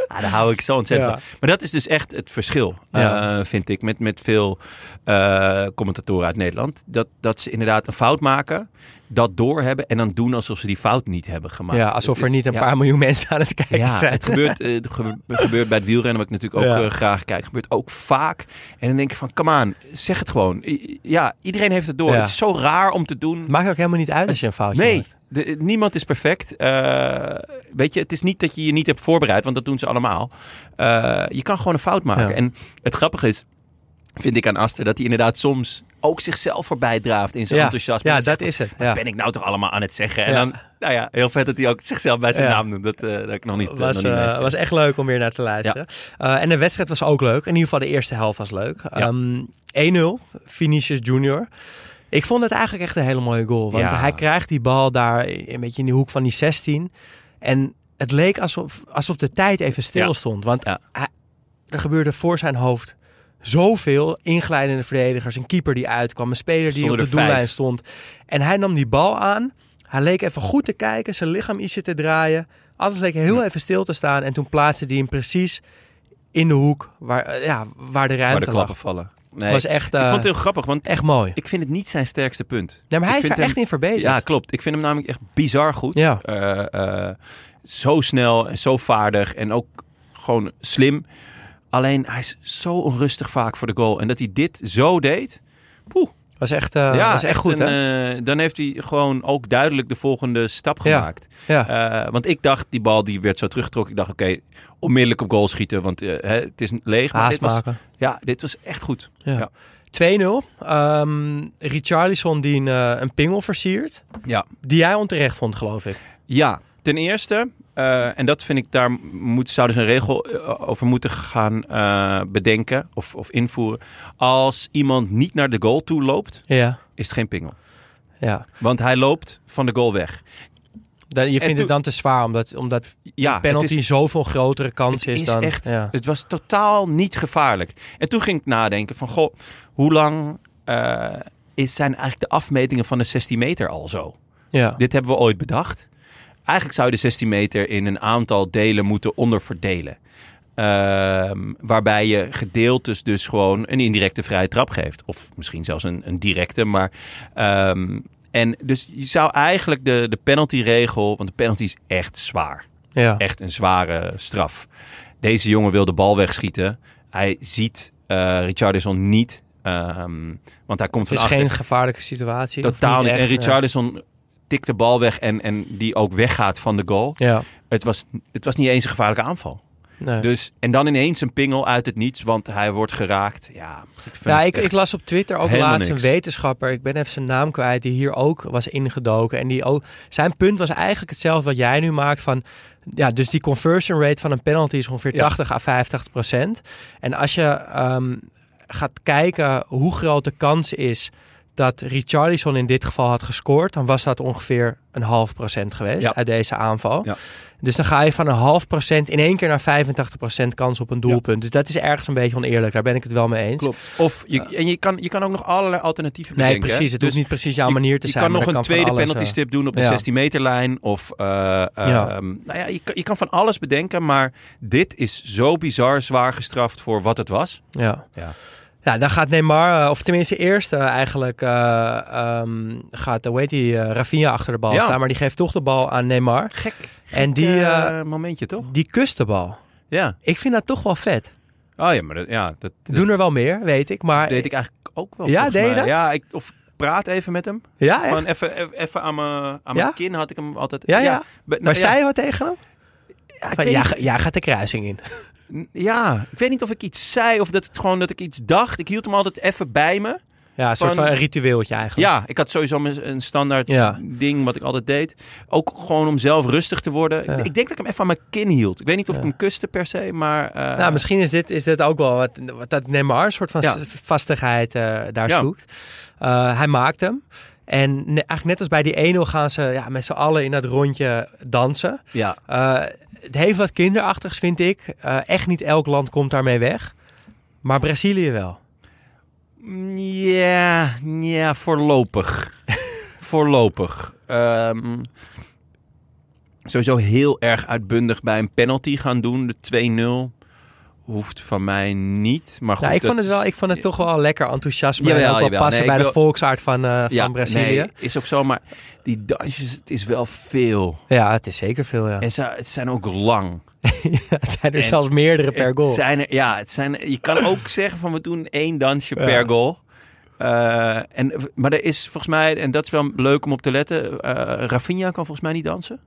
Ah, daar hou ik zo ontzettend Ja. van. Maar dat is dus echt het verschil, Ja. eh, vind ik, met, met veel eh, commentatoren uit Nederland. Dat, dat ze inderdaad een fout maken, dat doorhebben en dan doen alsof ze die fout niet hebben gemaakt. ja, alsof er niet een ja. paar miljoen mensen aan het kijken Ja, zijn. het gebeurt, eh, gebeurt bij het wielrennen, wat ik natuurlijk ook graag kijk. gebeurt ook vaak. En dan denk ik van, come on, zeg het gewoon. I- Ja, iedereen heeft het door. Het is zo raar om te doen. Maakt ook helemaal niet uit als je een foutje Nee, maakt. de- niemand is perfect. Weet je, het is niet dat je je niet hebt voorbereid, want dat doen ze allemaal. Eh, je kan gewoon een fout maken. Ja. En het grappige is, vind ik aan Aster, dat hij inderdaad soms ook zichzelf voorbij draaft in zijn Ja, enthousiasme. ja dat zegt is het. Ja. Ben ik nou toch allemaal aan het zeggen? En Ja. dan, nou ja, heel vet dat hij ook zichzelf bij zijn naam noemt. Dat, dat heb ik nog niet, eh, was, nog niet meegekregen. was echt leuk om weer naar te luisteren. En de wedstrijd was ook leuk. In ieder geval de eerste helft was leuk. Ehm, 1-0, Vinicius Junior. Ik vond het eigenlijk echt een hele mooie goal. Want hij krijgt die bal daar een beetje in die hoek van die 16. En het leek alsof, alsof de tijd even stil stond. Want hij- er gebeurde voor zijn hoofd zoveel. Inglijdende verdedigers, een keeper die uitkwam, een speler die op de vijf. doellijn stond. En hij nam die bal aan. Hij leek even goed te kijken, zijn lichaam ietsje te draaien. Alles leek heel even stil te staan. En toen plaatste hij hem precies in de hoek waar, eh, ja, waar de Waar ruimte de lag. klappen vallen. Nee, was echt, ik eh, vond het heel grappig, want echt mooi. ik vind het niet zijn sterkste punt. Nee, maar hij is er echt in verbeterd. Ja, klopt. Ik vind hem namelijk echt bizar goed. Ja. Eh, eh, zo snel en zo vaardig en ook gewoon slim. Alleen hij is zo onrustig vaak voor de goal. En dat hij dit zo deed, poeh. was echt, eh, was echt goed, een, hè? eh, dan heeft hij gewoon ook duidelijk de volgende stap Ja. gemaakt. ja. Eh, want ik dacht, die bal die werd zo teruggetrokken. Ik dacht, oké, onmiddellijk op goal schieten. Want hè, het is leeg. Maar Haast dit was, maken. ja, dit was echt goed. Ja. Ja. 2-0. Ehm Richarlison die een, een pingel versiert. Ja. Die jij onterecht vond, geloof ik. Ja, ten eerste, eh, en dat vind ik, daar moet, zouden ze een regel eh, over moeten gaan eh, bedenken of, of invoeren. Als iemand niet naar de goal toe loopt, Ja. is het geen pingel. ja. Want hij loopt van de goal weg. Dan, je vindt toen- het dan te zwaar, omdat, omdat Ja, penalty is, zoveel grotere kans het is, is dan... echt, Ja. het was totaal niet gevaarlijk. En toen ging ik nadenken van, goh, hoe lang is, zijn eigenlijk de afmetingen van de 16 meter al zo? Ja. Dit hebben we ooit bedacht. Eigenlijk zou je de 16 meter in een aantal delen moeten onderverdelen. Ehm, waarbij je gedeeltes dus gewoon een indirecte vrije trap geeft. Of misschien zelfs een, een directe. Maar, ehm, en dus je zou eigenlijk de, de penaltyregel... Want de penalty is echt zwaar. ja. Echt een zware straf. Deze jongen wil de bal wegschieten. Hij ziet eh Richardson niet. ehm, want hij komt Het is geen gevaarlijke situatie. Totaal niet. echt, En. Richardson tikt de bal weg en, en die ook weggaat van de goal. Ja. Het was, het was niet eens een gevaarlijke aanval. Nee. Dus, en dan ineens een pingel uit het niets, want hij wordt geraakt. Ja, ik Ja, het ik, ik las op Twitter ook laatst een wetenschapper. Ik ben even zijn naam kwijt. Die hier ook was ingedoken. En die ook, zijn punt was eigenlijk hetzelfde wat jij nu maakt. Van, ja, dus die conversion rate van een penalty is ongeveer Ja. 80 à 85 procent. En als je ehm, gaat kijken hoe groot de kans is dat Richarlison in dit geval had gescoord, dan was dat ongeveer een half procent geweest Ja. uit deze aanval. Ja. Dus dan ga je van een half procent in één keer naar 85 procent kans op een doelpunt. Dus dat is ergens een beetje oneerlijk. Daar ben ik het wel mee eens. Klopt. Of je, en je kan, je kan ook nog allerlei alternatieven Nee, bedenken. precies. hè. Het Dus hoeft niet precies jouw je- manier te je zijn. kan maar nog een tweede penalty stip doen op de ja. 16 meter lijn. Of, eh, eh, ehm, nou ja, je, kan- je kan van alles bedenken. Maar dit is zo bizar zwaar gestraft voor wat het was. Ja. Ja. Ja, dan gaat Neymar, eh, of tenminste eerst eh, eigenlijk, eh, ehm, gaat, hoe heet die, Rafinha achter de bal Ja. staan. Maar die geeft toch de bal aan Neymar. Gek. En die, momentje toch? die kust de bal. Ja. Ik vind dat toch wel vet. Oh ja, maar dat, ja, dat, dat Doen er wel meer, weet ik. Maar deed ik eigenlijk ook wel. Ja, deed je dat? Ja, ik, of praat even met hem. ja? Gewoon even, even- even aan mijn aan Ja? kin had ik hem altijd. Ja, ja. nou maar ja, zei je wat tegen hem? ja, Van, weet ja, ja, gaat de kruising in. ja, ik weet niet of ik iets zei of dat het gewoon dat ik iets dacht. Ik hield hem altijd even bij me. Ja, een soort Van- een ritueeltje eigenlijk. Ja, ik had sowieso een, standaard Ja. ding wat ik altijd deed. Ook gewoon om zelf rustig te worden. Ja. Ik, ik denk dat ik hem even aan mijn kin hield. Ik weet niet of ik hem kuste per se, maar... eh, Nou, misschien is dit, is dit ook wel wat, wat dat Neymar een soort van vastigheid eh, daar zoekt. Eh, hij maakt hem. En ne- eigenlijk net als bij die 1-0 gaan ze ja, met z'n allen in dat rondje dansen. Ja, het heeft wat kinderachtigs, vind ik. Eh, echt niet elk land komt daarmee weg. Maar Brazilië wel. ja, ja voorlopig. voorlopig. Ehm, sowieso heel erg uitbundig bij een penalty gaan doen. De 2-0 hoeft van mij niet. Maar goed, Nou, ik, vond het wel, ik vond het toch wel lekker enthousiasme. Jawel, en ook wel jawel. passen Nee, bij de volksaard van, eh, van Brazilië. Nee, is ook zo, maar die dansjes, het is wel veel. Ja, het is zeker veel, ja. En ze, het zijn ook lang. het zijn er en zelfs meerdere per goal. Zijn er, ja, het zijn, je kan ook zeggen van we doen één dansje Ja. per goal. Eh, en, maar er is volgens mij, en dat is wel leuk om op te letten, eh Rafinha kan volgens mij niet dansen.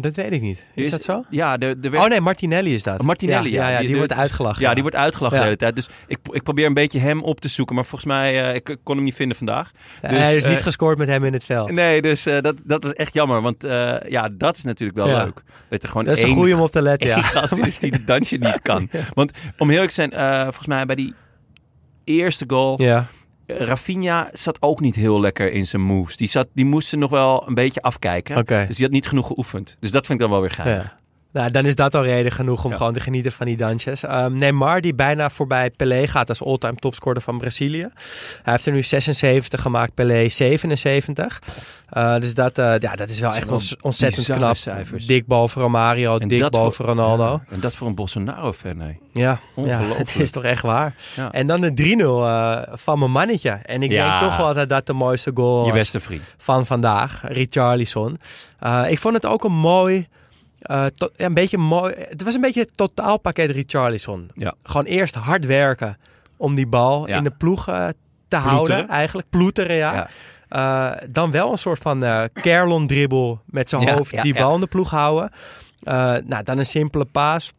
Dat weet ik niet. Is, dat zo? Ja, de, de werd- Oh nee, Martinelli is dat. Martinelli, ja. ja. ja, Die- die, de- wordt uitgelachen. ja, die wordt uitgelachen de hele tijd. Dus ik, ik probeer een beetje hem op te zoeken. Maar volgens mij, eh, ik, ik kon hem niet vinden vandaag. Dus, hij is niet eh, gescoord met hem in het veld. Nee, dus eh, dat, dat was echt jammer. Want ja, dat is natuurlijk wel leuk. Dat er gewoon Dat is een één goeie om op te letten, ja. gast is die het dansje niet kan. Want om heel eerlijk te zijn, volgens mij bij die eerste goal... Ja. Rafinha zat ook niet heel lekker in zijn moves. Die, zat, die moest ze nog wel een beetje afkijken. Dus die had niet genoeg geoefend. Dus dat vind ik dan wel weer gaaf. Ja. Nou, dan is dat al reden genoeg om Ja. gewoon te genieten van die dansjes. Ehm, Neymar, die bijna voorbij Pelé gaat als all-time topscorer van Brazilië. Hij heeft er nu 76 gemaakt, Pelé 77. Eh, dus dat, eh, ja, dat is wel Dat echt ontzettend knap. cijfers. Dik boven Romario, En dik boven voor- Ronaldo. Ja, en dat voor een Bolsonaro-fan, nee. Ja, ja, Ongelooflijk. het is toch echt waar. Ja. En dan de 3-0 eh, van mijn mannetje. En ik denk toch wel dat dat de mooiste goal Je beste vriend. van vandaag, Richarlison. Ik vond het ook een mooi, eh, to- ja, een beetje mooi. Het was een beetje het totaalpakket Richarlison. Ja. Gewoon eerst hard werken om die bal Ja. in de ploeg eh, te Ploeteren. houden, eigenlijk ploeteren, ja. Eh, dan wel een soort van eh Kerlon dribbel met zijn hoofd die bal in de ploeg houden. Nou, dan een simpele paas.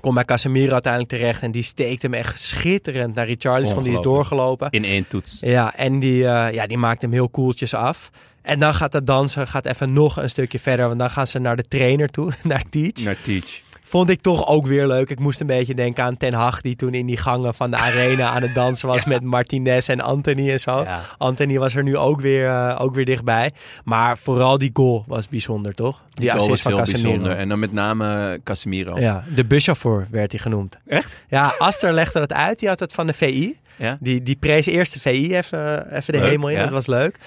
Komt bij Casemiro uiteindelijk terecht en die steekt hem echt schitterend naar Richarlison. Die is doorgelopen. In één toets. Ja, en die, ja, die maakt hem heel koeltjes af. En dan gaat de danser gaat even nog een stukje verder. Want dan gaan ze naar de trainer toe, naar Teach. Naar Teach. Vond ik toch ook weer leuk. Ik moest een beetje denken aan Ten Hag... die toen in die gangen van de arena aan het dansen was... met Martinez en Anthony en zo. Ja. Anthony was er nu ook weer, eh, ook weer dichtbij. Maar vooral die goal was bijzonder, toch? Die, Die goal assist was van heel Casemiro. bijzonder. En dan met name Casemiro. Ja, de buschauffeur werd hij genoemd. Echt? Ja, Aster legde dat uit. Die had het van de VI. Ja. Die, die prees eerst de VI even, even de Leuk, hemel in. ja. Dat was leuk.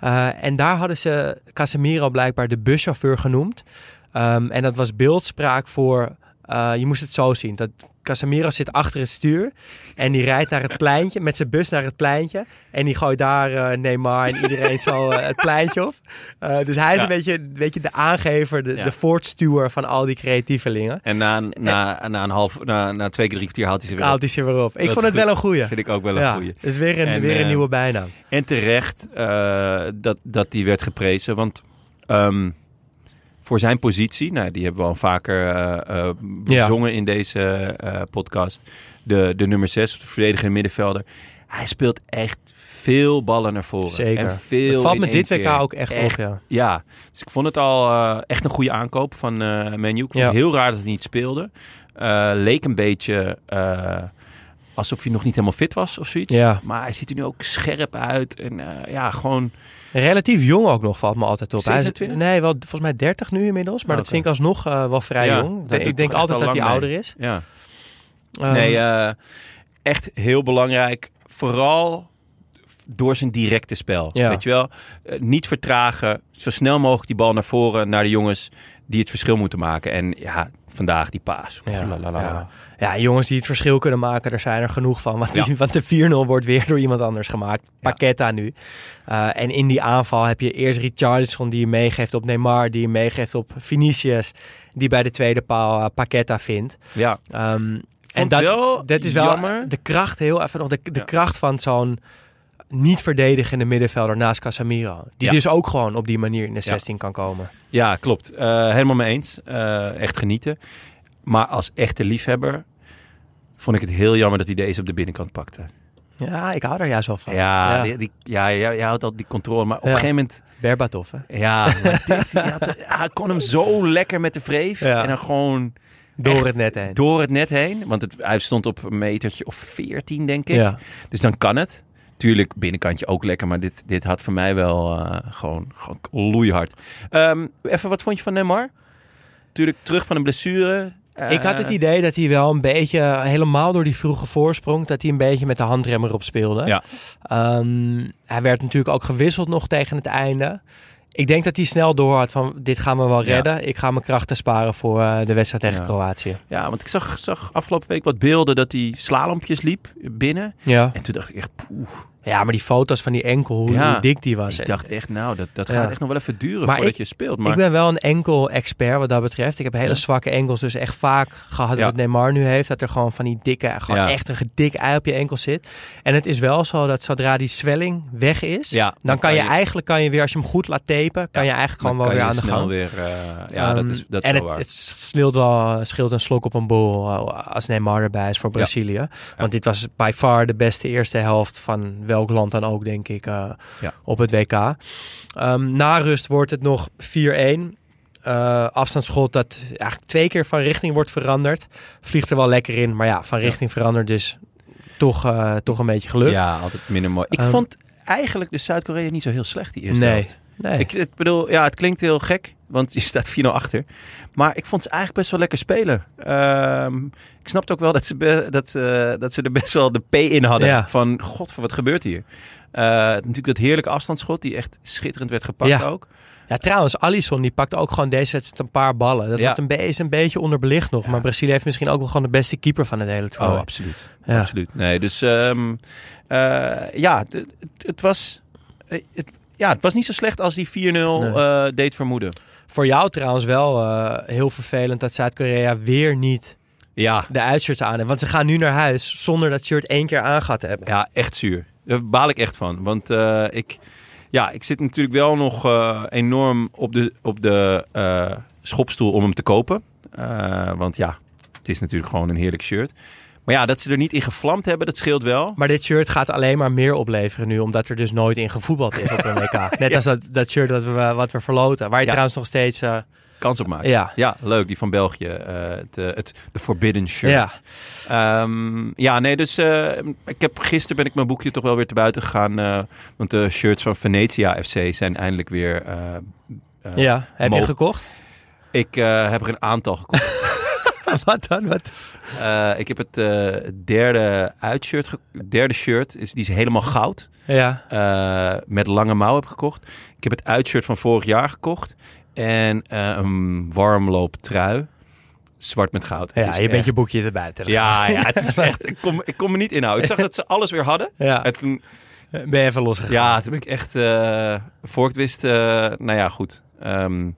Eh, en daar hadden ze Casemiro blijkbaar de buschauffeur genoemd. Ehm, en dat was beeldspraak voor... eh, je moest het zo zien. Dat Casemiro zit achter het stuur. En die rijdt naar het pleintje. Met zijn bus naar het pleintje. En die gooit daar eh, Neymar en iedereen zo eh, het pleintje op. Eh, dus hij is Ja. een, beetje, een beetje de aangever. De, Ja. de voortstuwer van al die creatievelingen. En na, na, na een half, na, na twee keer drie kwartier haalt hij ze weer Haalt op. hij ze weer op. Ik Dat vond het wel een goeie. Vind ik ook wel een ja, goeie. dus weer een, En, weer een nieuwe bijnaam. En terecht dat, dat die werd geprezen. Want ehm, voor zijn positie, nou, die hebben we al vaker eh, bezongen in deze eh, podcast. De, de nummer 6, de verdediger en middenvelder. Hij speelt echt veel ballen naar voren. Zeker. En veel het valt in me één dit WK ook echt, op, ja. Ja, dus ik vond het al echt een goede aankoop van eh Menu. Ik vond Ja. het heel raar dat hij niet speelde. Leek een beetje alsof hij nog niet helemaal fit was of zoiets. Ja. Maar hij ziet er nu ook scherp uit. En eh, ja, gewoon... Relatief jong ook nog, valt me altijd op. Hij is, 27? nee, wel volgens mij 30 nu inmiddels. Maar Oh, dat vind ik alsnog eh, wel vrij Ja, jong. De- ik denk altijd al dat hij ouder is. Ja. Ehm, nee, eh, echt heel belangrijk. Vooral door zijn directe spel. Ja. Weet je wel? Eh, niet vertragen. Zo snel mogelijk die bal naar voren, naar de jongens die het verschil moeten maken. En ja, vandaag die paas. Ja, Lalalala. ja. ja, jongens die het verschil kunnen maken, daar zijn er genoeg van. Want, die, Ja. want de 4-0 wordt weer door iemand anders gemaakt. Paqueta nu. Eh, en in die aanval heb je eerst Richarlison die je meegeeft op Neymar. Die je meegeeft op Vinicius. Die bij de tweede paal eh, Paqueta vindt. Ja. Ehm, en dat, wel dat is wel jammer. de kracht, heel even nog, de, de kracht van zo'n niet verdedigende middenvelder naast Casemiro. Die Ja. dus ook gewoon op die manier in de Ja. 16 kan komen. Ja, klopt. Eh, helemaal mee eens. Eh, echt genieten. Maar als echte liefhebber vond ik het heel jammer dat hij deze op de binnenkant pakte. Ja, ik hou daar juist wel van. Ja, Ja. Die, die- ja, je houdt altijd die controle. Maar op Ja. een gegeven moment... Berbatov, hè? Ja, dit, had- hij kon hem zo lekker met de vreef. Ja. En dan gewoon Door het net heen. door het net heen. Want het, hij stond op een metertje of 14, denk ik. Dus dan kan het. Tuurlijk, binnenkantje ook lekker. Maar dit, dit had voor mij wel eh, gewoon, gewoon loeihard. Ehm, even, wat vond je van Neymar? Tuurlijk, terug van een blessure. Ik had het Eh, idee dat hij wel een beetje, helemaal door die vroege voorsprong, dat hij een beetje met de handrem erop speelde. Ja. Ehm, hij werd natuurlijk ook gewisseld nog tegen het einde. Ik denk dat hij snel door had van dit gaan we wel Ja. redden. Ik ga mijn krachten sparen voor eh, de wedstrijd tegen Ja. Kroatië. Ja, want ik zag, zag afgelopen week wat beelden dat hij slalompjes liep binnen. Ja. En toen dacht ik echt, poeh. Ja, maar die foto's van die enkel, hoe, Ja. dik die was. Ik dacht echt, nou, dat, dat Ja. gaat echt nog wel even duren Maar voordat ik- je speelt. Maar Ik ben wel een enkel expert wat dat betreft. Ik heb hele Ja. zwakke enkels, dus echt vaak gehad wat Neymar nu heeft. Dat er gewoon van die dikke, gewoon echt een dik ei op je enkel zit. En het is wel zo dat zodra die zwelling weg is, dan kan je, eigenlijk kan je weer, als je hem goed laat tapen, kan je eigenlijk gewoon wel weer aan de gang. Weer, eh, ja, dat Ehm, is, dat is en het, waar. het scheelt wel scheelt een slok op een bol eh, als Neymar erbij is voor Brazilië. Want dit was by far de beste eerste helft van welk land dan ook, denk ik, eh, Ja. op het WK. Ehm, na rust wordt het nog 4-1. Eh, afstandsschot dat eigenlijk twee keer van richting wordt veranderd. Vliegt er wel lekker in, maar ja, van richting veranderd dus toch, eh, toch een beetje geluk. Ja, altijd minder mooi. Ik Ehm, vond eigenlijk de Zuid-Korea niet zo heel slecht die eerste nee, helft. Nee. Ik, bedoel, ja, het klinkt heel gek, want je staat 4-0 achter. Maar ik vond ze eigenlijk best wel lekker spelen. Ehm, ik snapte ook wel dat ze, be- dat, ze- dat ze er best wel de P in hadden. Ja. Van, god, wat gebeurt hier? Eh, natuurlijk dat heerlijke afstandsschot, die echt schitterend werd gepakt Ja. ook. Ja, trouwens, Alisson die pakte ook gewoon deze wedstrijd een paar ballen. Dat Ja. wordt een, be- is een beetje onderbelicht nog. Ja. Maar Brazilië heeft misschien ook wel gewoon de beste keeper van het hele toernooi. Oh, absoluut. Ja. Absoluut. Nee, dus ehm, eh, ja, het, het was... eh, Het, ja, het was niet zo slecht als die 4-0 Nee. eh, deed vermoeden. Voor jou trouwens wel eh, heel vervelend dat Zuid-Korea weer niet Ja, de uitshirts aan heeft. Want ze gaan nu naar huis zonder dat shirt één keer te hebben. Ja, echt zuur. Daar baal ik echt van. Want eh, ik, ja, ik zit natuurlijk wel nog enorm op de, op de schopstoel om hem te kopen. Want ja, het is natuurlijk gewoon een heerlijk shirt. Maar ja, dat ze er niet in gevlamd hebben, dat scheelt wel. Maar dit shirt gaat alleen maar meer opleveren nu, omdat er dus nooit in gevoetbald is op een WK. Net als dat, dat shirt dat we, wat we verloten, waar je Ja. trouwens nog steeds... eh, Kans op maken. ja, Ja, leuk. Die van België. eh, het, eh, het de Forbidden Shirt. ja. Ehm, ja, nee, dus ik heb, gisteren ben ik mijn boekje toch wel weer te buiten gegaan. want de shirts van Venetia FC zijn eindelijk weer... ja. Heb je gekocht? Ik heb er een aantal gekocht. wat dan? Wat? Eh, ik heb het eh, derde uitshirt, derde shirt, is, die is helemaal goud. Ja. eh, met lange mouw heb gekocht. Ik heb het uitshirt van vorig jaar gekocht. En een warmlooptrui. Zwart met goud. Het Ja, je bent je boekje erbij. Ja, ja, het is echt... Ik kom, ik kom me niet inhouden. Ik zag dat ze alles weer hadden. Ja. En toen, Ben je even losgegaan? ja, toen ben ik echt... eh voor ik het wist... nou ja, goed. Ehm,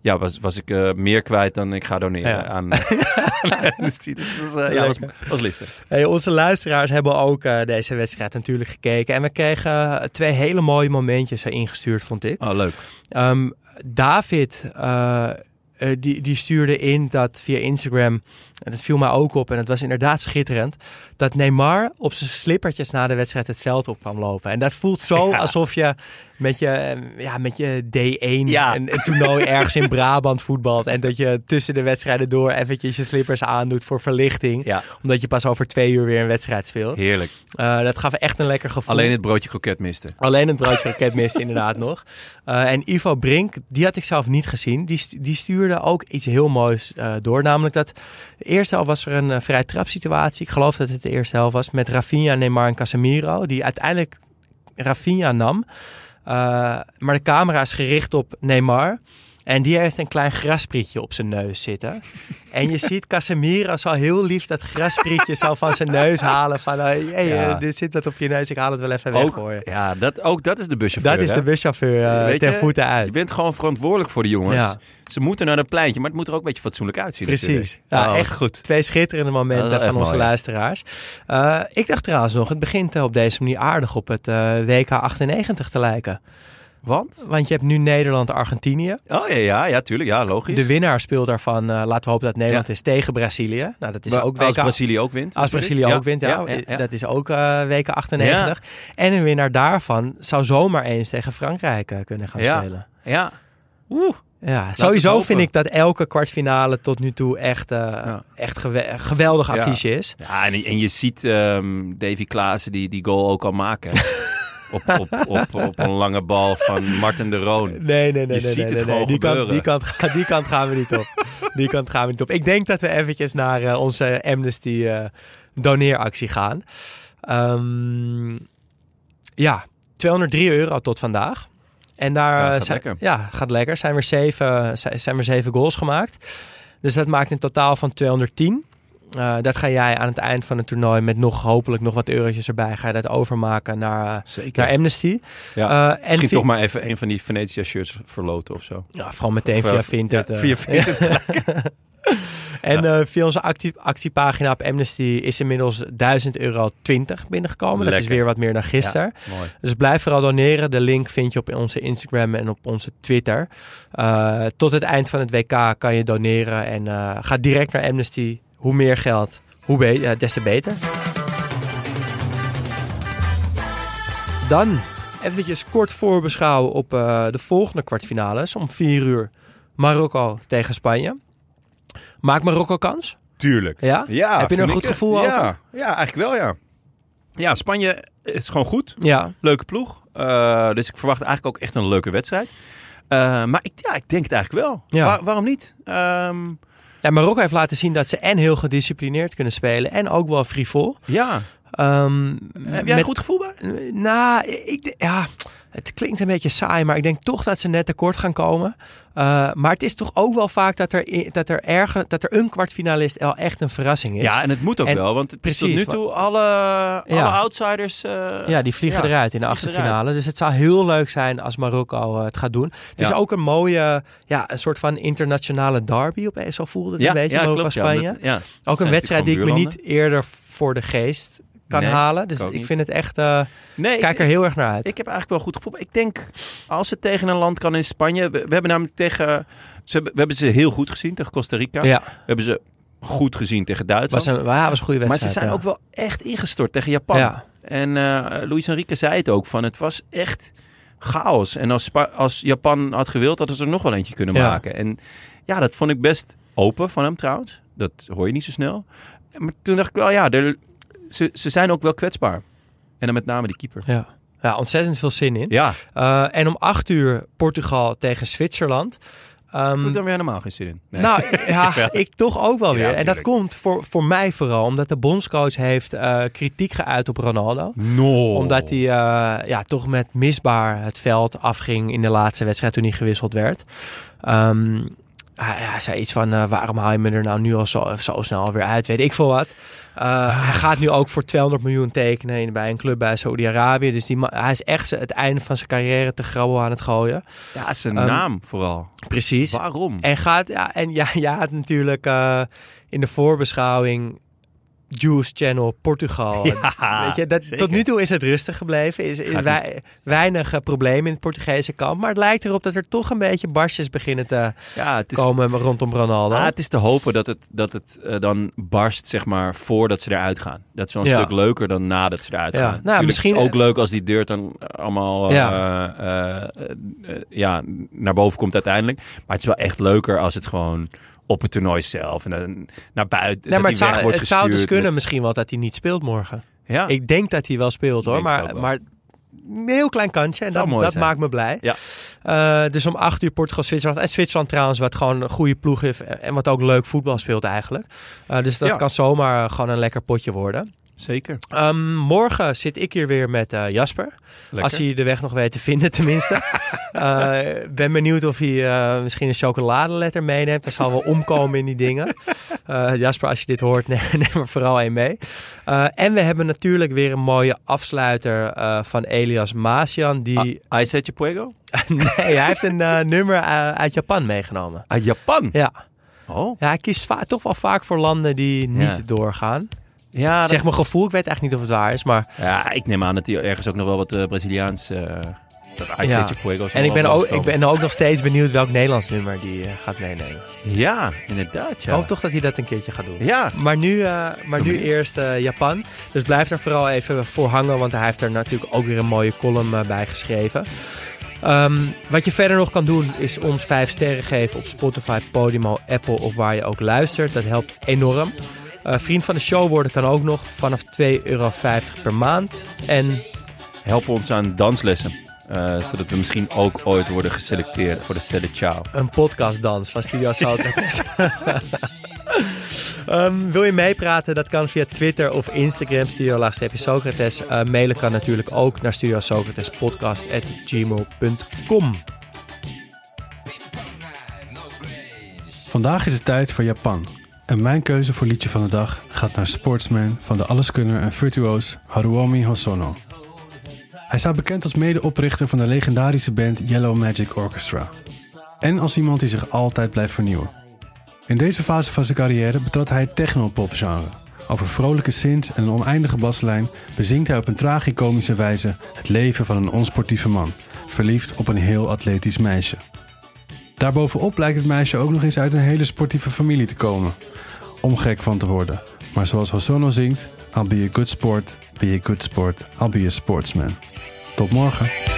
ja, was, was ik eh, meer kwijt dan ik ga doneren Ja. aan... dus die- dus dat was, eh, ja, was, was listig. Hey, onze luisteraars hebben ook eh, deze wedstrijd natuurlijk gekeken. En we kregen eh, twee hele mooie momentjes erin gestuurd, vond ik. Oh, leuk. Ehm, David, eh, eh, die, die stuurde in dat via Instagram, en dat viel mij ook op en het was inderdaad schitterend, dat Neymar op zijn slippertjes na de wedstrijd het veld op kwam lopen. En dat voelt zo Ja. alsof je met je, ja, met je D1 Ja. een, een toernooi ergens in Brabant voetbalt en dat je tussen de wedstrijden door eventjes je slippers aandoet voor verlichting. Ja, Omdat je pas over twee uur weer een wedstrijd speelt. heerlijk. Eh, dat gaf echt een lekker gevoel. Alleen het broodje kroket miste. Alleen het broodje raket miste inderdaad nog. Eh, en Ivo Brink, die had ik zelf niet gezien. Die, die stuurde ook iets heel moois eh, door. Namelijk dat de eerste helft was er een vrij trap situatie. Ik geloof dat het de eerste helft was. Met Rafinha, Neymar en Casemiro. Die uiteindelijk Rafinha nam. Eh, maar de camera is gericht op Neymar. En die heeft een klein grasprietje op zijn neus zitten. En je ziet Casemiro zo heel lief dat grasprietje zo van zijn neus halen. Van, hey, Ja. eh, dit zit wat op je neus, ik haal het wel even weg je. ja, dat, ook dat is de buschauffeur. Dat is hè? de buschauffeur eh, Weet ten je, voeten Je uit. bent gewoon verantwoordelijk voor de jongens. Ja. Ze moeten naar een pleintje, maar het moet er ook een beetje fatsoenlijk uitzien. Precies. Ja, Oh, echt goed. Twee schitterende momenten Dat van onze ja. luisteraars. Eh, ik dacht trouwens nog, het begint eh, op deze manier aardig op het eh, WK 98 te lijken. Want? Want je hebt nu Nederland-Argentinië. Oh ja, ja, ja, tuurlijk. Ja, logisch. De winnaar speelt daarvan, eh, laten we hopen dat Nederland Ja. is, tegen Brazilië. Nou, dat is Maar ook WK. Als Brazilië ook wint. Als. Brazilië ook wint, ja. ja. Dat is ook eh, WK 98. En een winnaar daarvan zou zomaar eens tegen Frankrijk eh, kunnen gaan spelen. Ja. Oeh. Ja, sowieso vind ik dat elke kwartfinale tot nu toe echt, Ja. echt gewe- geweldig Ja. affiche is. Ja, en, en je ziet ehm, Davy Klaassen die die goal ook al maken. op, op, op, op een lange bal van Martin de Roon. Nee, nee, nee. Je nee, ziet nee, het nee, gewoon nee. Die, kant, gebeuren. die, kant, die kant gaan we niet op. Die kant gaan we niet op. Ik denk dat we eventjes naar eh, onze Amnesty eh, doneeractie gaan. Ehm, ja, 203 euro tot vandaag. En daar Ja, eh, gaat zijn, lekker. Ja, gaat lekker. Zijn er zeven, zijn zijn er zeven goals gemaakt. Dus dat maakt een totaal van 210. Eh, dat ga jij aan het eind van het toernooi met nog hopelijk nog wat eurotjes erbij. Ga je dat overmaken naar, eh, Zeker. naar Amnesty. ja. Eh, en Misschien toch maar even een van die Venetia shirts verloten of zo. Ja, vooral meteen Of, via Vinted. ja, via Vinted. En via onze actie, actiepagina op Amnesty is inmiddels 1000 euro 20 binnengekomen. Dat is weer wat meer dan gisteren. Dus blijf vooral doneren. De link vind je op onze Instagram en op onze Twitter. Tot het eind van het WK kan je doneren. En ga direct naar Amnesty. Hoe meer geld, hoe be- des te beter. Dan eventjes kort voorbeschouwen op eh, de volgende kwartfinales. Om 4 uur Marokko tegen Spanje. Maakt Marokko kans? Tuurlijk. Ja? Ja, Heb je er een goed gevoel over? Ja, eigenlijk wel ja. Ja, Spanje is gewoon goed. Ja, Leuke ploeg. Eh, dus ik verwacht eigenlijk ook echt een leuke wedstrijd. Eh, maar ik, ja, ik denk het eigenlijk wel. Ja. Waar- waarom niet? Ehm, en Marokko heeft laten zien dat ze en heel gedisciplineerd kunnen spelen en ook wel frivol. ja. Ehm, Heb jij met- een goed gevoel bij? Nou, ik, ja, het klinkt een beetje saai, maar ik denk toch dat ze net tekort gaan komen. Eh, maar het is toch ook wel vaak dat er, dat er, erge, dat er een kwartfinalist wel echt een verrassing is. Ja, en het moet ook En- wel. Want het is tot precies, nu toe alle, alle outsiders... eh, Ja, die vliegen ja, eruit in de achtste finale. Dus het zou heel leuk zijn als Marokko eh, het gaat doen. Het is ook een mooie, ja, een soort van internationale derby opeens. Zo voelde het Ja, een beetje, Marokko-Spanje. ja. Dat- ja. ook een wedstrijd die ik me niet eerder voor de geest kan Nee, halen. Dus ik niet. vind het echt, eh, Nee, kijk ik- er heel erg naar uit. Ik heb eigenlijk wel goed gevoel. Ik denk, als het tegen een land kan in Spanje... We, we hebben namelijk tegen... Ze, hebben- we hebben ze heel goed gezien tegen Costa Rica. ja, We hebben ze goed gezien tegen was Duitsland. een, ja, was een goede maar wedstrijd. ze zijn ja. ook wel echt ingestort tegen Japan. Ja. En eh Luis Enrique zei het ook, van het was echt chaos. En als, Spa- als Japan had gewild, hadden ze er nog wel eentje kunnen maken. En ja, dat vond ik best open van hem trouwens. Dat hoor je niet zo snel. Maar toen dacht ik wel, ja, er, ze, ze zijn ook wel kwetsbaar. En dan met name die keeper. Ja. ja, ontzettend veel zin in. Ja, Eh, en om acht uur Portugal tegen Zwitserland. Ik heb er weer helemaal geen zin in. Nee. Nou, ja, Ja. ik toch ook wel Ja, weer. en dat komt voor, voor mij vooral omdat de bondscoach heeft eh, kritiek geuit op Ronaldo. no. Omdat hij eh, ja, toch met misbaar het veld afging in de laatste wedstrijd toen hij gewisseld werd. Ehm, hij, hij zei iets van, eh, waarom haal je me er nou nu al zo, zo snel weer uit? Weet ik veel wat. Eh, Hij gaat nu ook voor 200 miljoen tekenen bij een club bij Saudi-Arabië. Dus die, hij is echt het einde van zijn carrière te grabbel aan het gooien. Ja, zijn Ehm, naam vooral. Precies. Waarom? En gaat, ja, en ja, ja, had natuurlijk eh, in de voorbeschouwing Juice Channel Portugal. Ja, Weet je, dat, tot nu toe is het rustig gebleven. Is, is Gaat wei- weinig eh, problemen in het Portugese kamp. Maar het lijkt erop dat er toch een beetje barstjes beginnen te Ja, het is, komen rondom Ronaldo. Ah, het is te hopen dat het, dat het eh, dan barst, zeg maar, voordat ze eruit gaan. Dat is wel een Ja. stuk leuker dan nadat ze eruit gaan. Nou, misschien- Het is ook leuk als die deur dan allemaal eh, Ja. eh, ja, naar boven komt uiteindelijk. Maar het is wel echt leuker als het gewoon op het toernooi zelf en dan naar buiten. nee, maar het zou, het zou dus kunnen met- misschien wel dat hij niet speelt morgen. Ja, Ik denk dat hij wel speelt hoor. Maar, maar een heel klein kantje. En dat, dat maakt me blij. Ja. Eh, dus om 8 uur Portugal-Zwitserland. En Zwitserland trouwens, wat gewoon een goede ploeg heeft. En wat ook leuk voetbal speelt eigenlijk. Eh, dus dat Ja. kan zomaar eh, gewoon een lekker potje worden. Zeker. Ehm, morgen zit ik hier weer met eh, Jasper. Lekker. Als hij de weg nog weet te vinden tenminste. Eh, ben benieuwd of hij eh, misschien een chocoladeletter meeneemt. Dat zal wel omkomen in die dingen. Jasper, als je dit hoort, neem, neem er vooral een mee. En we hebben natuurlijk weer een mooie afsluiter van Elias Masian. Die, Ah, Aizetje Puego? nee, hij heeft een nummer uit Japan meegenomen. Uit Japan? Ja. Oh. ja, hij kiest toch wel vaak voor landen die niet Ja. doorgaan. Ja, dat- zeg mijn gevoel, ik weet eigenlijk niet of het waar is. Maar ja, ik neem aan dat hij ergens ook nog wel wat eh, Braziliaans... eh dat is En ik ben, ook, ik ben ook nog steeds benieuwd welk Nederlands nummer die eh, gaat meenemen. Ja, inderdaad, Ik ja. hoop toch dat hij dat een keertje gaat doen. Ja, Maar nu, maar nu eerst Japan. Dus blijf er vooral even voor hangen, want hij heeft er natuurlijk ook weer een mooie column bij geschreven. Ehm, wat je verder nog kan doen is ons 5 sterren geven op Spotify, Podimo, Apple of waar je ook luistert. Dat helpt enorm. Eh, vriend van de show worden kan ook nog vanaf 2,50 euro per maand. En help ons aan danslessen. eh, zodat we misschien ook ooit worden geselecteerd voor de Sede Ciao. een podcastdans van Studio Socrates. Ehm, wil je meepraten? Dat kan via Twitter of Instagram, Studio Laagstreepje Socrates. Eh, mailen kan natuurlijk ook naar Studio Socrates podcast@gmail.com. Vandaag is het tijd voor Japan. En mijn keuze voor liedje van de dag gaat naar Sportsman van de alleskunner en virtuoos Haruomi Hosono. Hij staat bekend als medeoprichter van de legendarische band Yellow Magic Orchestra. En als iemand die zich altijd blijft vernieuwen. In deze fase van zijn carrière betrad hij het technopop-genre. Over vrolijke synths en een oneindige baslijn bezingt hij op een tragicomische wijze het leven van een onsportieve man, verliefd op een heel atletisch meisje. Daarbovenop blijkt het meisje ook nog eens uit een hele sportieve familie te komen. Om gek van te worden. Maar zoals Hosono zingt, I'll be a good sport, be a good sport, I'll be a sportsman. Tot morgen.